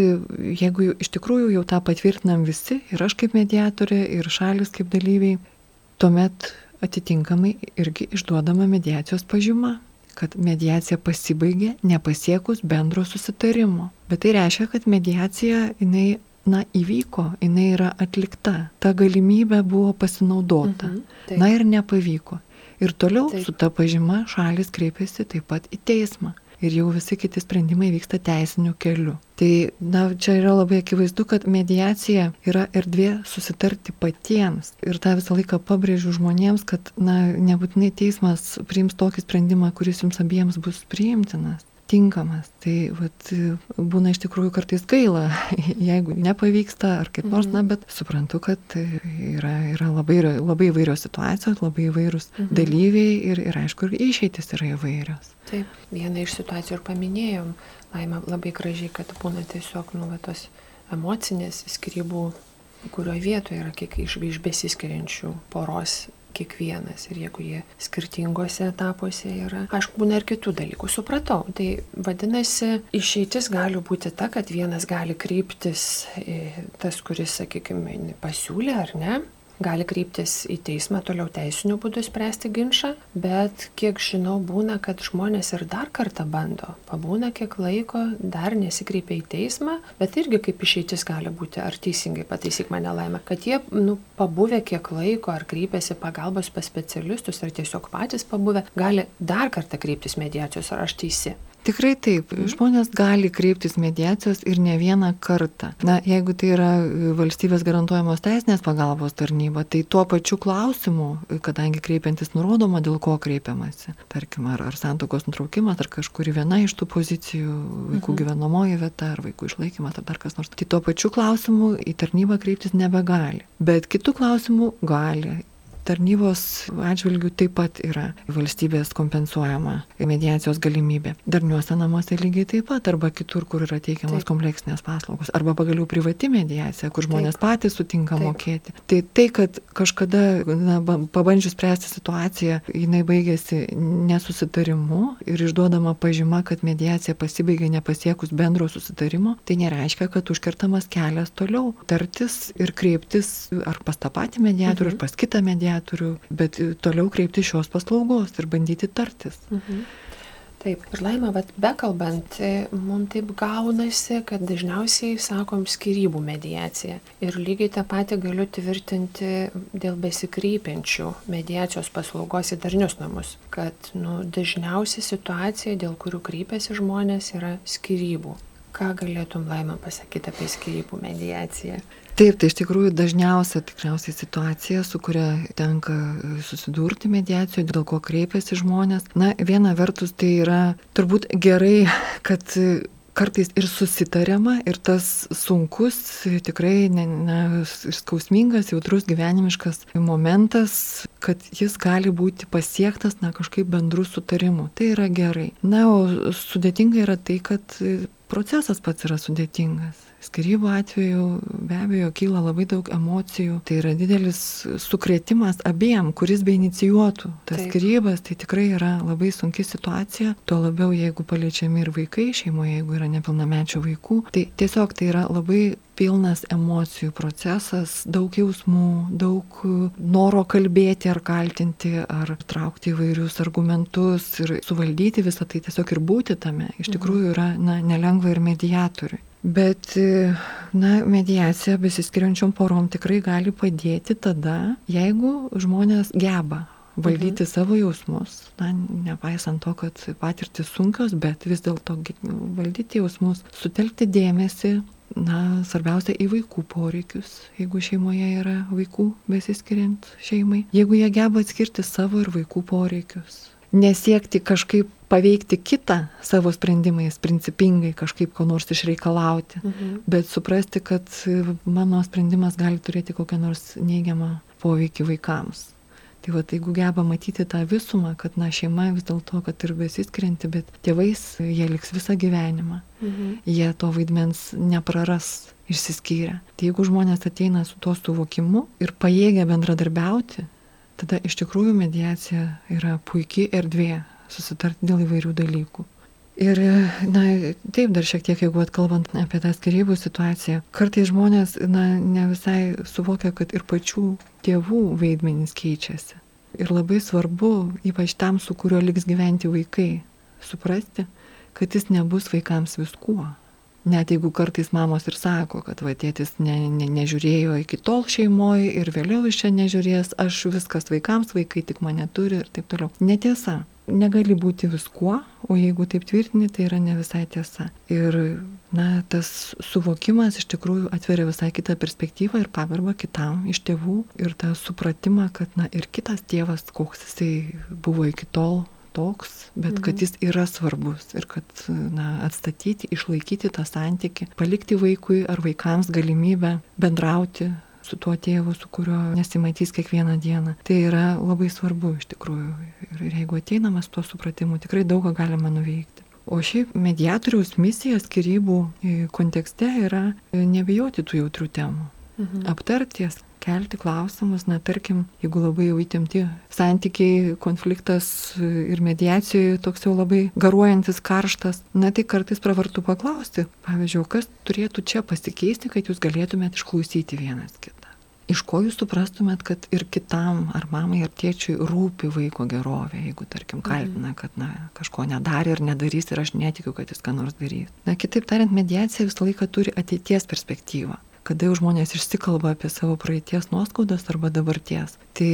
jeigu iš tikrųjų jau tą patvirtinam visi, ir aš kaip mediatorė, ir šalis kaip dalyviai, tuomet atitinkamai irgi išduodama mediacijos pažyma kad mediacija pasibaigė nepasiekus bendro susitarimo. Bet tai reiškia, kad mediacija jinai na, įvyko, jinai yra atlikta, ta galimybė buvo pasinaudota. Mhm, taip. na ir nepavyko. Ir toliau taip. su ta pažyma šalis kreipiasi taip pat į teismą. Ir jau visi kiti sprendimai vyksta teisiniu keliu. Tai, na, čia yra labai akivaizdu, kad mediacija yra erdvė susitarti patiems. Ir tą visą laiką pabrėžiu žmonėms, kad, na, nebūtinai teismas priims tokį sprendimą, kuris jums abiems bus priimtinas tinkamas. Tai vat, būna iš tikrųjų kartais gaila, *laughs* jeigu nepavyksta ar kaip nors, mhm. na, bet suprantu, kad yra, yra labai, labai įvairios situacijos, labai įvairūs mhm. dalyviai ir, ir aišku, ir išeitis yra įvairios. Taip, vieną iš situacijų ir paminėjom, laimė labai gražiai, kad būna tiesiog, nu, va, tos emocinės skirybų, kurioje vietoje yra kiek iš, iš besiskiriančių poros kiekvienas ir jeigu jie skirtingose etapuose yra. Aišku, būna ir kitų dalykų, supratau. Tai vadinasi, išeitis gali būti ta, kad vienas gali kryptis tas, kuris, sakykime, pasiūlė ar ne, gali kreiptis į teismą toliau teisiniu būdu spręsti ginčą, bet kiek žinau, būna, kad žmonės ir dar kartą bando, pabūna kiek laiko, dar nesikreipia į teismą, bet irgi kaip išeitis gali būti, ar teisingai pataisyk mane laimę, kad jie, nu, pabuvę kiek laiko, ar kreipiasi pagalbos pas specialistus, ar tiesiog patys pabuvę, gali dar kartą kreiptis mediacijos, ar aš teisi. Tikrai taip. Žmonės gali kreiptis mediacijos ir ne vieną kartą. Na, jeigu tai yra valstybės garantuojamos teisinės pagalbos tarnyba, tai tuo pačiu klausimu, kadangi kreipiantis nurodoma, dėl ko kreipiamasi. Tarkim, ar, ar santokos nutraukimas, ar kažkuri viena iš tų pozicijų, vaikų mhm. gyvenamoji vieta, ar vaikų išlaikymas, ar dar kas nors. Tai tuo pačiu klausimu į tarnybą kreiptis nebegali. Bet kitų klausimų gali tarnybos atžvilgių taip pat yra valstybės kompensuojama mediacijos galimybė. Darniuose namuose lygiai taip pat, arba kitur, kur yra teikiamas taip. kompleksinės paslaugos, arba pagaliau privati mediacija, kur žmonės taip. patys sutinka taip. mokėti. Tai tai, kad kažkada na, pabandžius spręsti situaciją, jinai baigėsi nesusitarimu ir išduodama pažyma, kad mediacija pasibaigė nepasiekus bendro susitarimo, tai nereiškia, kad užkertamas kelias toliau tartis ir kreiptis ar pas tą patį mediatorių, mhm. ar pas kitą mediatorių mediatorių, bet toliau kreipti šios paslaugos ir bandyti tartis. Mhm. Taip, ir laima, bet bekalbant, mums taip gaunasi, kad dažniausiai sakom skirybų mediacija. Ir lygiai tą patį galiu tvirtinti dėl besikreipiančių mediacijos paslaugos į darnius namus. Kad nu, dažniausiai situacija, dėl kurių kreipiasi žmonės, yra skirybų. Ką galėtum laima pasakyti apie skirybų mediaciją? Taip, tai iš tikrųjų dažniausia tikriausiai situacija, su kuria tenka susidurti mediacijoje, dėl ko kreipiasi žmonės. Na, viena vertus tai yra turbūt gerai, kad kartais ir susitariama, ir tas sunkus, tikrai ne, ne, skausmingas, jautrus gyvenimiškas momentas, kad jis gali būti pasiektas, na, kažkaip bendrų sutarimų. Tai yra gerai. Na, o sudėtinga yra tai, kad procesas pats yra sudėtingas Skirybų atveju be abejo kyla labai daug emocijų. Tai yra didelis sukretimas abiem, kuris be inicijuotų. Tas Taip. skirybas tai tikrai yra labai sunki situacija. Tuo labiau, jeigu paliečiami ir vaikai šeimoje, jeigu yra nepilnamečio vaikų. Tai tiesiog tai yra labai pilnas emocijų procesas, daug jausmų, daug noro kalbėti ar kaltinti, ar traukti įvairius argumentus ir suvaldyti visą tai tiesiog ir būti tame. Iš mhm. tikrųjų yra na, nelengva ir mediatoriui. Bet, na, mediacija besiskiriančiom porom tikrai gali padėti tada, jeigu žmonės geba valdyti mhm. savo jausmus, na, nepaisant to, kad patirtis sunkios, bet vis dėlto valdyti jausmus, sutelkti dėmesį, na, svarbiausia į vaikų poreikius, jeigu šeimoje yra vaikų besiskiriant šeimai, jeigu jie geba atskirti savo ir vaikų poreikius, nesiekti kažkaip paveikti kitą savo sprendimais, principingai kažkaip ko nors išreikalauti, mhm. bet suprasti, kad mano sprendimas gali turėti kokią nors neigiamą poveikį vaikams. Tai va, jeigu geba matyti tą visumą, kad na, šeima vis dėlto, kad ir besiskirianti, bet tėvais jie liks visą gyvenimą, mhm. jie to vaidmens nepraras išsiskyrę. Tai jeigu žmonės ateina su tuo suvokimu ir pajėgia bendradarbiauti, tada iš tikrųjų mediacija yra puikiai erdvė susitarti dėl įvairių dalykų. Ir, na, taip, dar šiek tiek, jeigu atkalbant apie tą skirybų situaciją, kartais žmonės, na, ne visai suvokia, kad ir pačių tėvų vaidmenys keičiasi. Ir labai svarbu, ypač tam, su kuriuo liks gyventi vaikai, suprasti, kad jis nebus vaikams viskuo. Net jeigu kartais mamos ir sako, kad va tėtis ne, ne, nežiūrėjo iki tol šeimoje ir vėliau iš čia nežiūrės, aš viskas vaikams, vaikai tik mane turi ir taip toliau. Netiesa. Negali būti viskuo, o jeigu taip tvirtini, tai yra ne visai tiesa. Ir, na, tas suvokimas iš tikrųjų atveria visai kitą perspektyvą ir pagarbą kitam iš tėvų ir tą supratimą, kad, na, ir kitas tėvas, koks jisai buvo iki tol, toks, bet mhm. kad jis yra svarbus ir kad na, atstatyti, išlaikyti tą santyki, palikti vaikui ar vaikams galimybę bendrauti su tuo tėvu, su kuriuo nesimatys kiekvieną dieną. Tai yra labai svarbu iš tikrųjų. Ir jeigu ateinamas tuo supratimu, tikrai daug ką galima nuveikti. O šiaip mediatoriaus misija skirybų kontekste yra nebijoti tų jautrių temų. Mhm. Aptarti jas, kelti klausimus, na tarkim, jeigu labai jau įtemti santykiai, konfliktas ir mediacijoje toks jau labai garuojantis karštas, na tai kartais pravartu paklausti, pavyzdžiui, kas turėtų čia pasikeisti, kad jūs galėtumėt išklausyti vienas kitą. Iš ko jūs suprastumėt, kad ir kitam, ar mamai, ar tėčiui rūpi vaiko gerovė, jeigu, tarkim, kaltina, kad na, kažko nedarė ir nedarys ir aš netikiu, kad jis ką nors darys. Na, kitaip tariant, mediacija visą laiką turi ateities perspektyvą kada jau žmonės išsikalba apie savo praeities nuoskaudas arba dabarties. Tai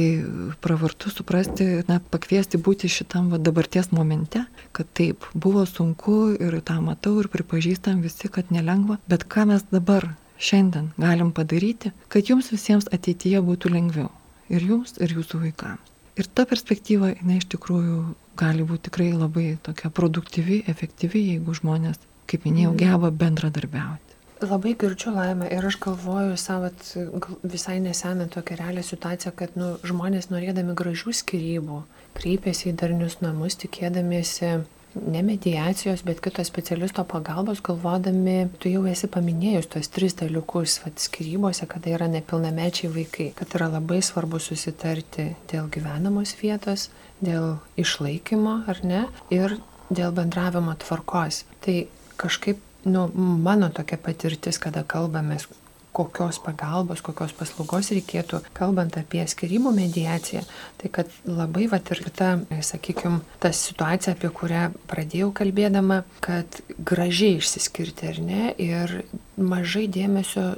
pravartu suprasti, na, pakviesti būti šitam va, dabarties momente, kad taip, buvo sunku ir tą matau ir pripažįstam visi, kad nelengva, bet ką mes dabar šiandien galim padaryti, kad jums visiems ateityje būtų lengviau. Ir jums, ir jūsų vaikams. Ir ta perspektyva, jinai iš tikrųjų gali būti tikrai labai tokia produktyvi, efektyvi, jeigu žmonės, kaip minėjau, geba bendradarbiauti. Labai girdžiu laimę ir aš galvoju savo visai neseną tokią realią situaciją, kad nu, žmonės norėdami gražių skirybų kreipiasi į darnius namus, tikėdamiesi ne mediacijos, bet kito specialisto pagalbos, galvodami, tu jau esi paminėjus tos tris dalykus, vad skirybose, kada yra nepilnamečiai vaikai, kad yra labai svarbu susitarti dėl gyvenamos vietos, dėl išlaikymo ar ne ir dėl bendravimo tvarkos. Tai kažkaip, nu, mano tokia patirtis, kada kalbamės kokios pagalbos, kokios paslaugos reikėtų, kalbant apie skirybų mediaciją, tai kad labai vat ir ta, sakykime, ta situacija, apie kurią pradėjau kalbėdama, kad gražiai išsiskirti ar ne ir mažai dėmesio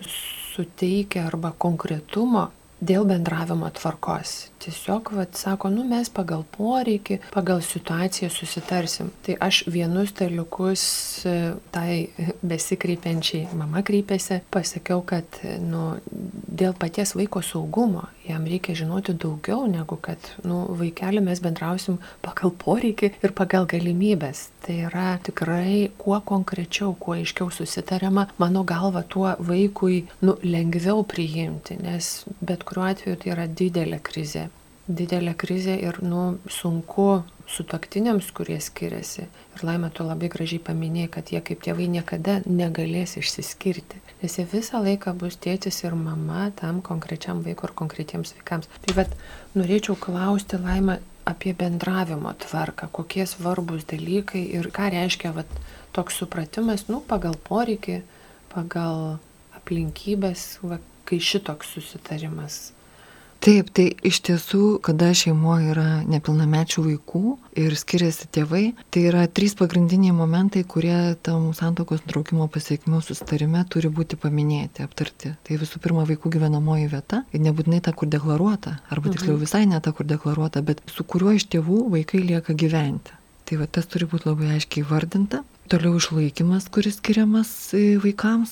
suteikia arba konkretumo dėl bendravimo tvarkos. Tiesiog, vad, sako, nu mes pagal poreikį, pagal situaciją susitarsim. Tai aš vienus dalykus e, tai besikreipiančiai mama kreipėsi, pasakiau, kad, nu, dėl paties vaiko saugumo jam reikia žinoti daugiau negu kad, nu, vaikelį mes bendrausim pagal poreikį ir pagal galimybės. Tai yra tikrai kuo konkrečiau, kuo aiškiau susitariama, mano galva, tuo vaikui, nu, lengviau priimti, nes bet kuriuo atveju tai yra didelė krizė. Didelė krizė ir, nu, sunku sutoktiniams, kurie skiriasi. Ir laimė tu labai gražiai paminėjai, kad jie kaip tėvai niekada negalės išsiskirti. Nes jie visą laiką bus tėtis ir mama tam konkrečiam vaikui ar konkretiems vaikams. Tai vad, norėčiau klausti laimę apie bendravimo tvarką, kokie svarbus dalykai ir ką reiškia vat, toks supratimas, nu, pagal poreikį, pagal aplinkybės, va, kai šitoks susitarimas Taip, tai iš tiesų, kada šeimoje yra nepilnamečių vaikų ir skiriasi tėvai, tai yra trys pagrindiniai momentai, kurie tam santokos nutraukimo pasiekmių sustarime turi būti paminėti, aptarti. Tai visų pirma, vaikų gyvenamoji vieta, ir nebūtinai ta, kur deklaruota, arba tiksliau mhm. visai ne ta, kur deklaruota, bet su kuriuo iš tėvų vaikai lieka gyventi. Tai va tas turi būti labai aiškiai vardinta. Toliau išlaikymas, kuris skiriamas vaikams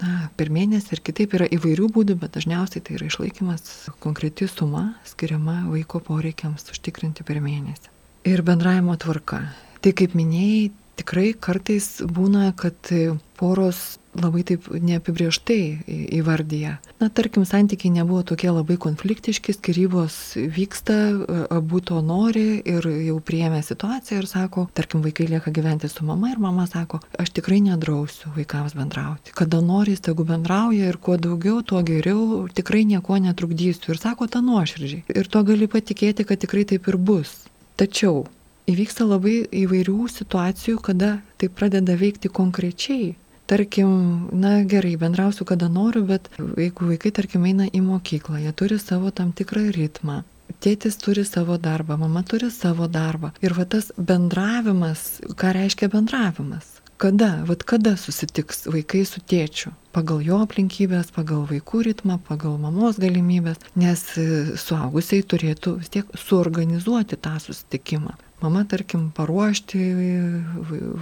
na, per mėnesį ir kitaip yra įvairių būdų, bet dažniausiai tai yra išlaikymas konkreti suma skiriama vaiko poreikiams užtikrinti per mėnesį. Ir bendravimo tvarka. Tai kaip minėjai, tikrai kartais būna, kad poros labai taip neapibrieštai įvardyja. Na, tarkim, santykiai nebuvo tokie labai konfliktiški, skirybos vyksta, abu to nori ir jau priėmė situaciją ir sako, tarkim, vaikai lieka gyventi su mama ir mama sako, aš tikrai nedrausiu vaikams bendrauti. Kada nori, tegu bendrauja ir kuo daugiau, tuo geriau, tikrai nieko netrukdysiu. Ir sako tą nuoširdžiai. Ir to gali patikėti, kad tikrai taip ir bus. Tačiau įvyksta labai įvairių situacijų, kada tai pradeda veikti konkrečiai. Tarkim, na gerai, bendrausiu kada noriu, bet jeigu vaikai, tarkim, eina į mokyklą, jie turi savo tam tikrą ritmą. Tėtis turi savo darbą, mama turi savo darbą. Ir va tas bendravimas, ką reiškia bendravimas? Kada, vad kada susitiks vaikai su tėčiu? Pagal jo aplinkybės, pagal vaikų ritmą, pagal mamos galimybės, nes suaugusiai turėtų vis tiek suorganizuoti tą susitikimą mama, tarkim, paruošti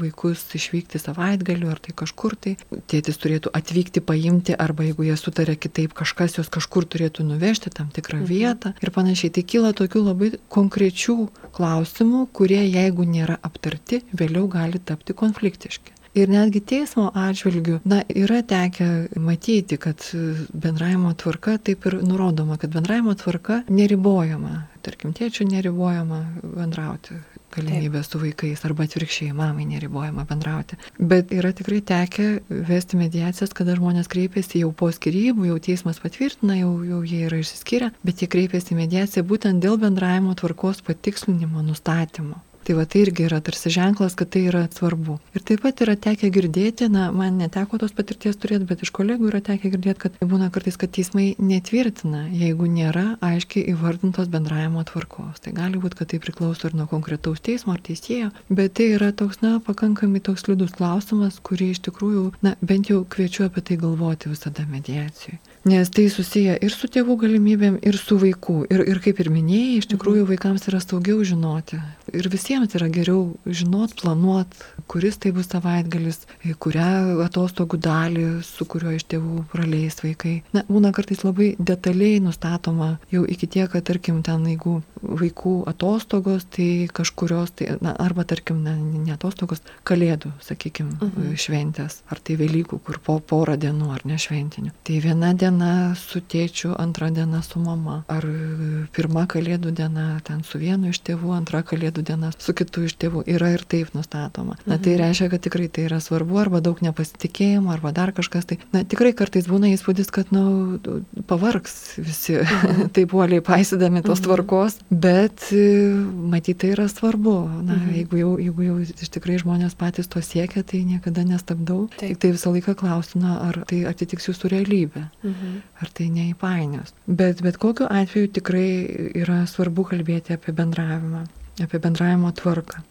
vaikus išvykti savaitgaliu ar tai kažkur tai. Tėtis turėtų atvykti, paimti arba jeigu jie sutarė kitaip, kažkas juos kažkur turėtų nuvežti tam tikrą mhm. vietą ir panašiai. Tai kyla tokių labai konkrečių klausimų, kurie jeigu nėra aptarti, vėliau gali tapti konfliktiški. Ir netgi teismo atžvilgių, na, yra tekę matyti, kad bendravimo tvarka taip ir nurodoma, kad bendravimo tvarka neribojama. Tarkim, tėčių neribojama bendrauti galimybę su vaikais arba atvirkščiai mamai neribojama bendrauti. Bet yra tikrai tekę vesti mediacijas, kada žmonės kreipiasi jau po skirybų, jau teismas patvirtina, jau, jau jie yra išsiskyrę, bet jie kreipiasi į mediaciją būtent dėl bendravimo tvarkos patikslinimo, nustatymo. Tai va tai irgi yra tarsi ženklas, kad tai yra svarbu. Ir taip pat yra tekę girdėti, na, man neteko tos patirties turėti, bet iš kolegų yra tekę girdėti, kad būna kartais, kad teismai netvirtina, jeigu nėra aiškiai įvardintos bendravimo tvarkos. Tai gali būti, kad tai priklauso ir nuo konkretaus teismo ar teisėjo, bet tai yra toks, na, pakankamai toks liūdus klausimas, kurį iš tikrųjų, na, bent jau kviečiu apie tai galvoti visada mediacijai. Nes tai susiję ir su tėvų galimybėm, ir su vaikų. Ir, ir kaip ir minėjai, iš tikrųjų mhm. vaikams yra saugiau žinoti. Ir visiems yra geriau žinot, planuot, kuris tai bus savaitgalis, kurią atostogų dalį, su kuriuo iš tėvų praleis vaikai. Na, būna kartais labai detaliai nustatoma jau iki tiek, kad tarkim ten, jeigu vaikų atostogos, tai kažkurios, tai, na, arba tarkim, ne, ne atostogos, kalėdų, sakykime, mhm. šventės, ar tai Velykų, kur po porą dienų, ar ne šventinių. Tai viena diena diena su tėčiu, antra diena su mama. Ar pirma kalėdų diena ten su vienu iš tėvų, antra kalėdų diena su kitu iš tėvų. Yra ir taip nustatoma. Na tai mhm. reiškia, kad tikrai tai yra svarbu, arba daug nepasitikėjimo, arba dar kažkas. Tai, na tikrai kartais būna įspūdis, kad, na, nu, pavargs visi mhm. *laughs* taip puoliai paisydami tos mhm. tvarkos, bet matyti tai yra svarbu. Na, mhm. jeigu, jau, jeigu jau iš tikrai žmonės patys to siekia, tai niekada nestabdau. Taip. Tik tai visą laiką klausiu, na, ar tai atitiks jūsų realybę. Mhm. Ar tai neįpainios. Bet bet kokiu atveju tikrai yra svarbu kalbėti apie bendravimą, apie bendravimo tvarką.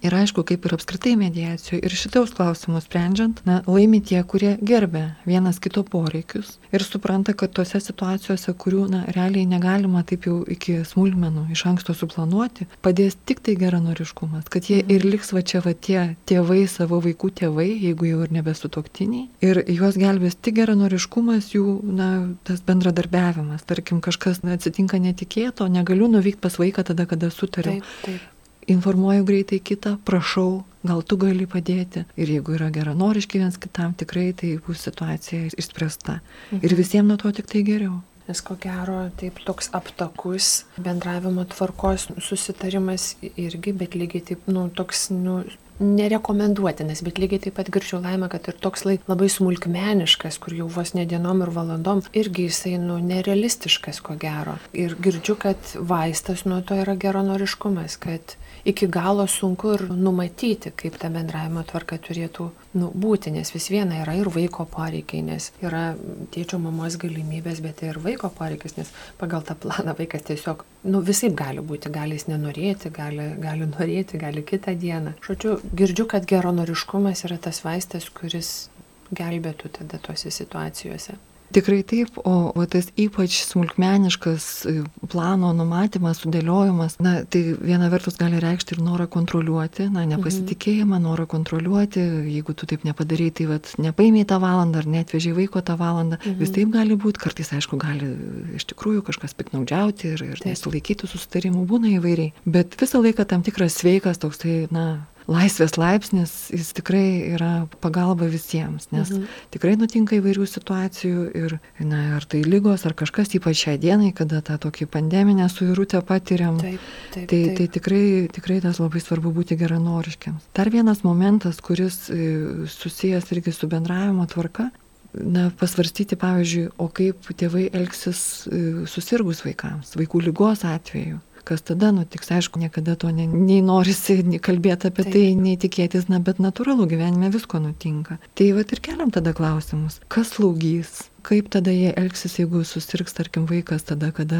Ir aišku, kaip ir apskritai mediacijoje, ir šitaus klausimus sprendžiant, na, laimi tie, kurie gerbė vienas kito poreikius ir supranta, kad tose situacijose, kurių, na, realiai negalima taip jau iki smulkmenų iš anksto suplanuoti, padės tik tai geranoriškumas, kad jie ir liks va čia va tie tėvai, savo vaikų tėvai, jeigu jau ir nebesutoktiniai. Ir juos gelbės tik geranoriškumas, jų, na, tas bendradarbiavimas. Tarkim, kažkas na, atsitinka netikėto, negaliu nuvykti pas vaiką tada, kada sutariu. Taip, taip informuoju greitai kitą, prašau, gal tu gali padėti. Ir jeigu yra geranoriški vienas kitam, tikrai tai bus situacija išspręsta. Mhm. Ir visiems nuo to tik tai geriau. Nes ko gero, taip toks aptakus bendravimo tvarkos susitarimas irgi, bet lygiai taip, nu, toks, nu, nerekomenduotinas, bet lygiai taip pat girčiau laimę, kad ir toks laik labai smulkmeniškas, kur jau vos ne dienom ir valandom, irgi jisai, nu, nerealistiškas, ko gero. Ir girdžiu, kad vaistas nuo to yra geronoriškumas, kad iki galo sunku ir numatyti, kaip ta bendravimo tvarka turėtų nu, būti, nes vis viena yra ir vaiko poreikiai, nes yra tėčio mamos galimybės, bet ir vaiko poreikis, nes pagal tą planą vaikas tiesiog, nu, visai gali būti, gali jis nenorėti, gali, gali norėti, gali kitą dieną. Žodžiu, girdžiu, kad geronoriškumas yra tas vaistas, kuris gelbėtų tada tose situacijose. Tikrai taip, o, o tas ypač smulkmeniškas e, plano numatymas, sudėliojimas, na, tai viena vertus gali reikšti ir norą kontroliuoti, na, nepasitikėjimą, mhm. norą kontroliuoti, jeigu tu taip nepadarai, tai vat, nepaimiai tą valandą ar netvežiai vaiko tą valandą, mhm. vis taip gali būti, kartais aišku gali iš tikrųjų kažkas piknaudžiauti ir, ir nesilaikyti susitarimų, būna įvairiai, bet visą laiką tam tikras sveikas toksai, na, laisvės laipsnis, jis tikrai yra pagalba visiems, nes mhm. tikrai nutinka įvairių situacijų ir, na, ar tai lygos, ar kažkas, ypač šią dieną, kada tą tokį pandeminę suirutę patiriam, taip, taip, tai, taip. tai tikrai, tikrai tas labai svarbu būti geranoriškiams. Dar vienas momentas, kuris e, susijęs irgi su bendravimo tvarka, na, pasvarstyti, pavyzdžiui, o kaip tėvai elgsis e, susirgus vaikams, vaikų lygos atveju kas tada nutiks. Aišku, niekada to ne, nei norisi nei kalbėti apie Taip. tai, nei tikėtis, na, bet natūralu gyvenime visko nutinka. Tai va ir keliam tada klausimus. Kas slaugys? Kaip tada jie elgsis, jeigu susirgs, tarkim, vaikas, tada, kada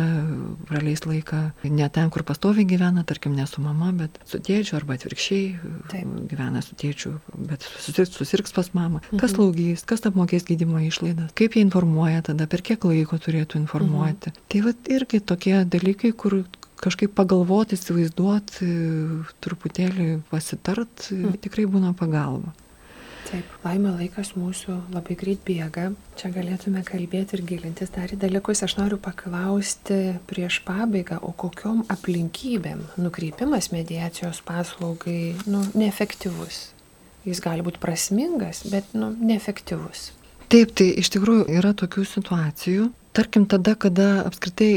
praleis laiką ne ten, kur pastoviai gyvena, tarkim, ne su mama, bet su tėčiu, arba atvirkščiai Taip. gyvena su tėčiu, bet susirgs, susirgs pas mamą. Kas mhm. laugys, kas apmokės gydymo išlaidas, kaip jie informuoja tada, per kiek laiko turėtų informuoti. Mhm. Tai va irgi tokie dalykai, kur kažkaip pagalvoti, įsivaizduoti, truputėlį pasitart, mm. tikrai būna pagalba. Taip, laimė laikas mūsų labai greit bėga. Čia galėtume kalbėti ir gilintis dar į dalykus. Aš noriu paklausti prieš pabaigą, o kokiom aplinkybėm nukreipimas mediacijos paslaugai nu, neefektyvus. Jis gali būti prasmingas, bet nu, neefektyvus. Taip, tai iš tikrųjų yra tokių situacijų. Tarkim, tada, kada apskritai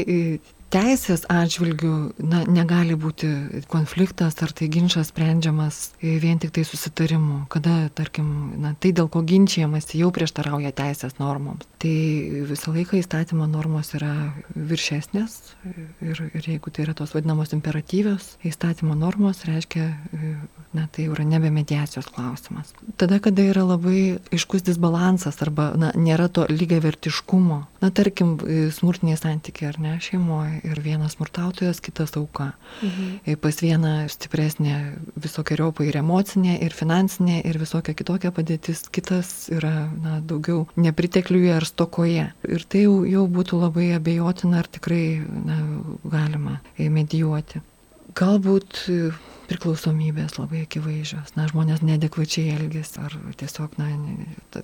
teisės atžvilgių na, negali būti konfliktas ar tai ginčas sprendžiamas vien tik tai susitarimu, kada, tarkim, na, tai dėl ko ginčiamas jau prieštarauja teisės normoms. Tai visą laiką įstatymo normos yra viršesnės ir, ir jeigu tai yra tos vadinamos imperatyvios įstatymo normos, reiškia, na, tai jau yra nebe mediacijos klausimas. Tada, kada yra labai aiškus disbalansas arba na, nėra to lygiai vertiškumo, na, tarkim, smurtiniai santykiai ar ne šeimoje ir vienas smurtautojas, kitas auka. Mhm. Pas vieną stipresnė visokiojopai ir emocinė, ir finansinė, ir visokia kitokia padėtis, kitas yra na, daugiau nepritekliuje ar stokoje. Ir tai jau, jau būtų labai abejotina, ar tikrai na, galima medijuoti. Galbūt priklausomybės labai akivaizdžios. Na, žmonės nedekvačiai elgesi, ar tiesiog, na,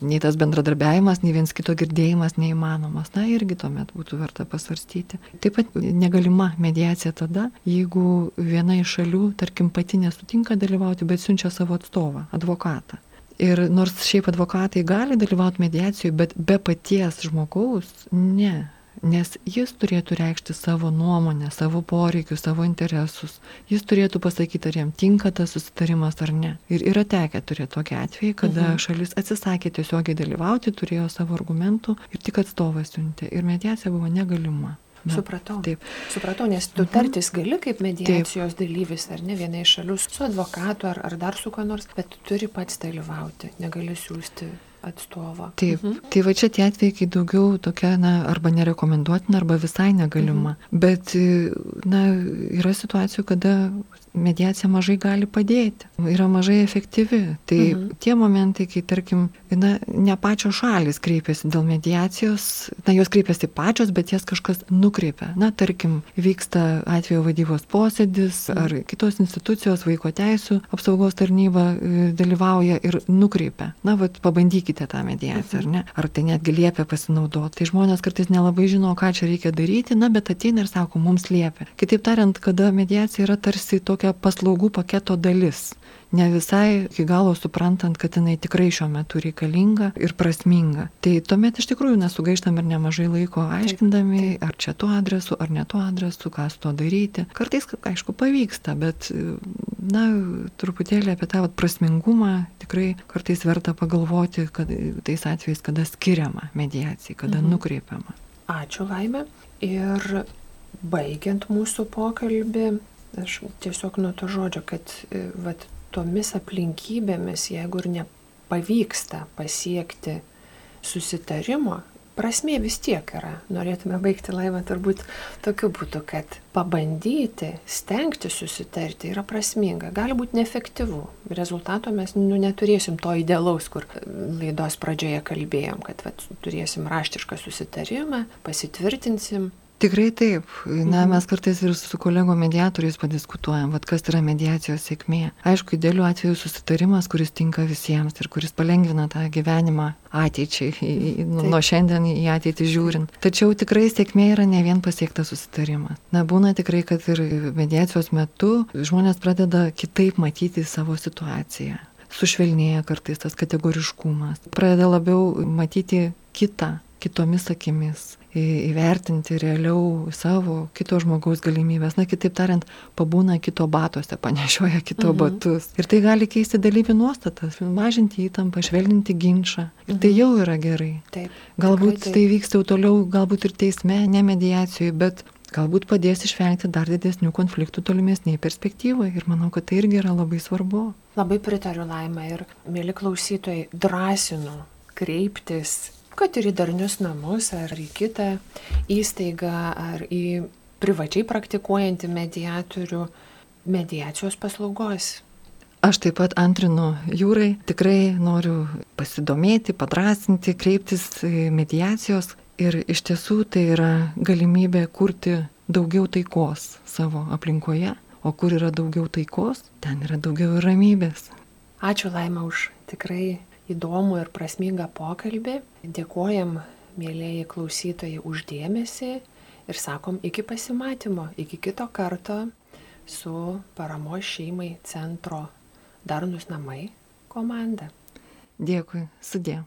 nei tas bendradarbiavimas, nei viens kito girdėjimas neįmanomas. Na, irgi tuomet būtų verta pasvarstyti. Taip pat negalima mediacija tada, jeigu viena iš šalių, tarkim, pati nesutinka dalyvauti, bet siunčia savo atstovą, advokatą. Ir nors šiaip advokatai gali dalyvauti mediacijoje, bet be paties žmogaus ne nes jis turėtų reikšti savo nuomonę, savo poreikius, savo interesus. Jis turėtų pasakyti, ar jam tinka tas susitarimas ar ne. Ir yra tekę turėti tokį atvejį, kada mhm. šalis atsisakė tiesiogiai dalyvauti, turėjo savo argumentų ir tik atstovas siuntė. Ir mediacija buvo negalima. Na, Supratau. Taip. Supratau, nes tu mhm. tartis gali kaip mediacijos taip. dalyvis, ar ne viena iš šalių su advokatu ar, ar dar su kuo nors, bet turi pats dalyvauti, negali siūsti atstovo. Taip, mhm. tai va čia tie atvejai, kai daugiau tokia, na, arba nerekomenduotina, arba visai negalima. Mhm. Bet, na, yra situacijų, kada mediacija mažai gali padėti, yra mažai efektyvi. Tai mhm. tie momentai, kai, tarkim, na, ne pačios šalis kreipiasi dėl mediacijos, na, jos kreipiasi pačios, bet jas kažkas nukreipia. Na, tarkim, vyksta atvejo vadybos posėdis mhm. ar kitos institucijos, vaiko teisų apsaugos tarnyba e, dalyvauja ir nukreipia. Na, vad, pabandykite tą mediaciją, mhm. ar ne? Ar tai netgi liepia pasinaudoti. Tai žmonės kartais nelabai žino, ką čia reikia daryti, na, bet ateina ir sako, mums liepia. Kitaip tariant, kada mediacija yra tarsi tokia tokia paslaugų paketo dalis. Ne visai iki galo suprantant, kad jinai tikrai šiuo metu reikalinga ir prasminga. Tai tuomet iš tikrųjų nesugaištam ir nemažai laiko aiškindami, ar čia tuo adresu, ar ne tuo adresu, ką su to daryti. Kartais, aišku, pavyksta, bet, na, truputėlį apie tą vat, prasmingumą tikrai kartais verta pagalvoti, kad tais atvejais, kada skiriama mediacijai, kada mhm. nukreipiama. Ačiū laimė. Ir baigiant mūsų pokalbį, Aš tiesiog nuo to žodžio, kad e, vat, tomis aplinkybėmis, jeigu ir nepavyksta pasiekti susitarimo, prasmė vis tiek yra. Norėtume baigti laivą turbūt tokiu būtų, kad pabandyti, stengti susitarti yra prasminga. Gali būti neefektyvu. Rezultato mes nu, neturėsim to idealaus, kur laidos pradžioje kalbėjom, kad vat, turėsim raštišką susitarimą, pasitvirtinsim, Tikrai taip. Na, mhm. mes kartais ir su kolego mediatoriais padiskutuojam, vad kas yra mediacijos sėkmė. Aišku, idealiu atveju susitarimas, kuris tinka visiems ir kuris palengvina tą gyvenimą ateičiai, nu, nuo šiandien į ateitį žiūrint. Tačiau tikrai sėkmė yra ne vien pasiektas susitarimas. Na, būna tikrai, kad ir mediacijos metu žmonės pradeda kitaip matyti savo situaciją. Sušvelnėja kartais tas kategoriškumas. Pradeda labiau matyti kitą kitomis akimis įvertinti realiau savo, kito žmogaus galimybės. Na, kitaip tariant, pabūna kito batose, panešioja kito mhm. batus. Ir tai gali keisti dalyvių nuostatas, mažinti įtampą, švelninti ginčą. Ir tai mhm. tai jau yra gerai. Taip. Galbūt taip. tai vyksta jau toliau, galbūt ir teisme, ne mediacijoje, bet galbūt padės išvengti dar didesnių konfliktų tolimesnėje perspektyvoje. Ir manau, kad tai irgi yra labai svarbu. Labai pritariu laimę ir, mėly klausytojai, drąsinu kreiptis kad ir į darnius namus, ar į kitą įstaigą, ar į privačiai praktikuojantį mediatorių mediacijos paslaugos. Aš taip pat antrinu jūrai, tikrai noriu pasidomėti, padrasinti, kreiptis mediacijos ir iš tiesų tai yra galimybė kurti daugiau taikos savo aplinkoje, o kur yra daugiau taikos, ten yra daugiau ramybės. Ačiū Laima už tikrai įdomų ir prasmingą pokalbį. Dėkojam, mėlyjeji klausytojai, uždėmesi ir sakom iki pasimatymo, iki kito karto su paramos šeimai centro Darnus namai komanda. Dėkui, sudė.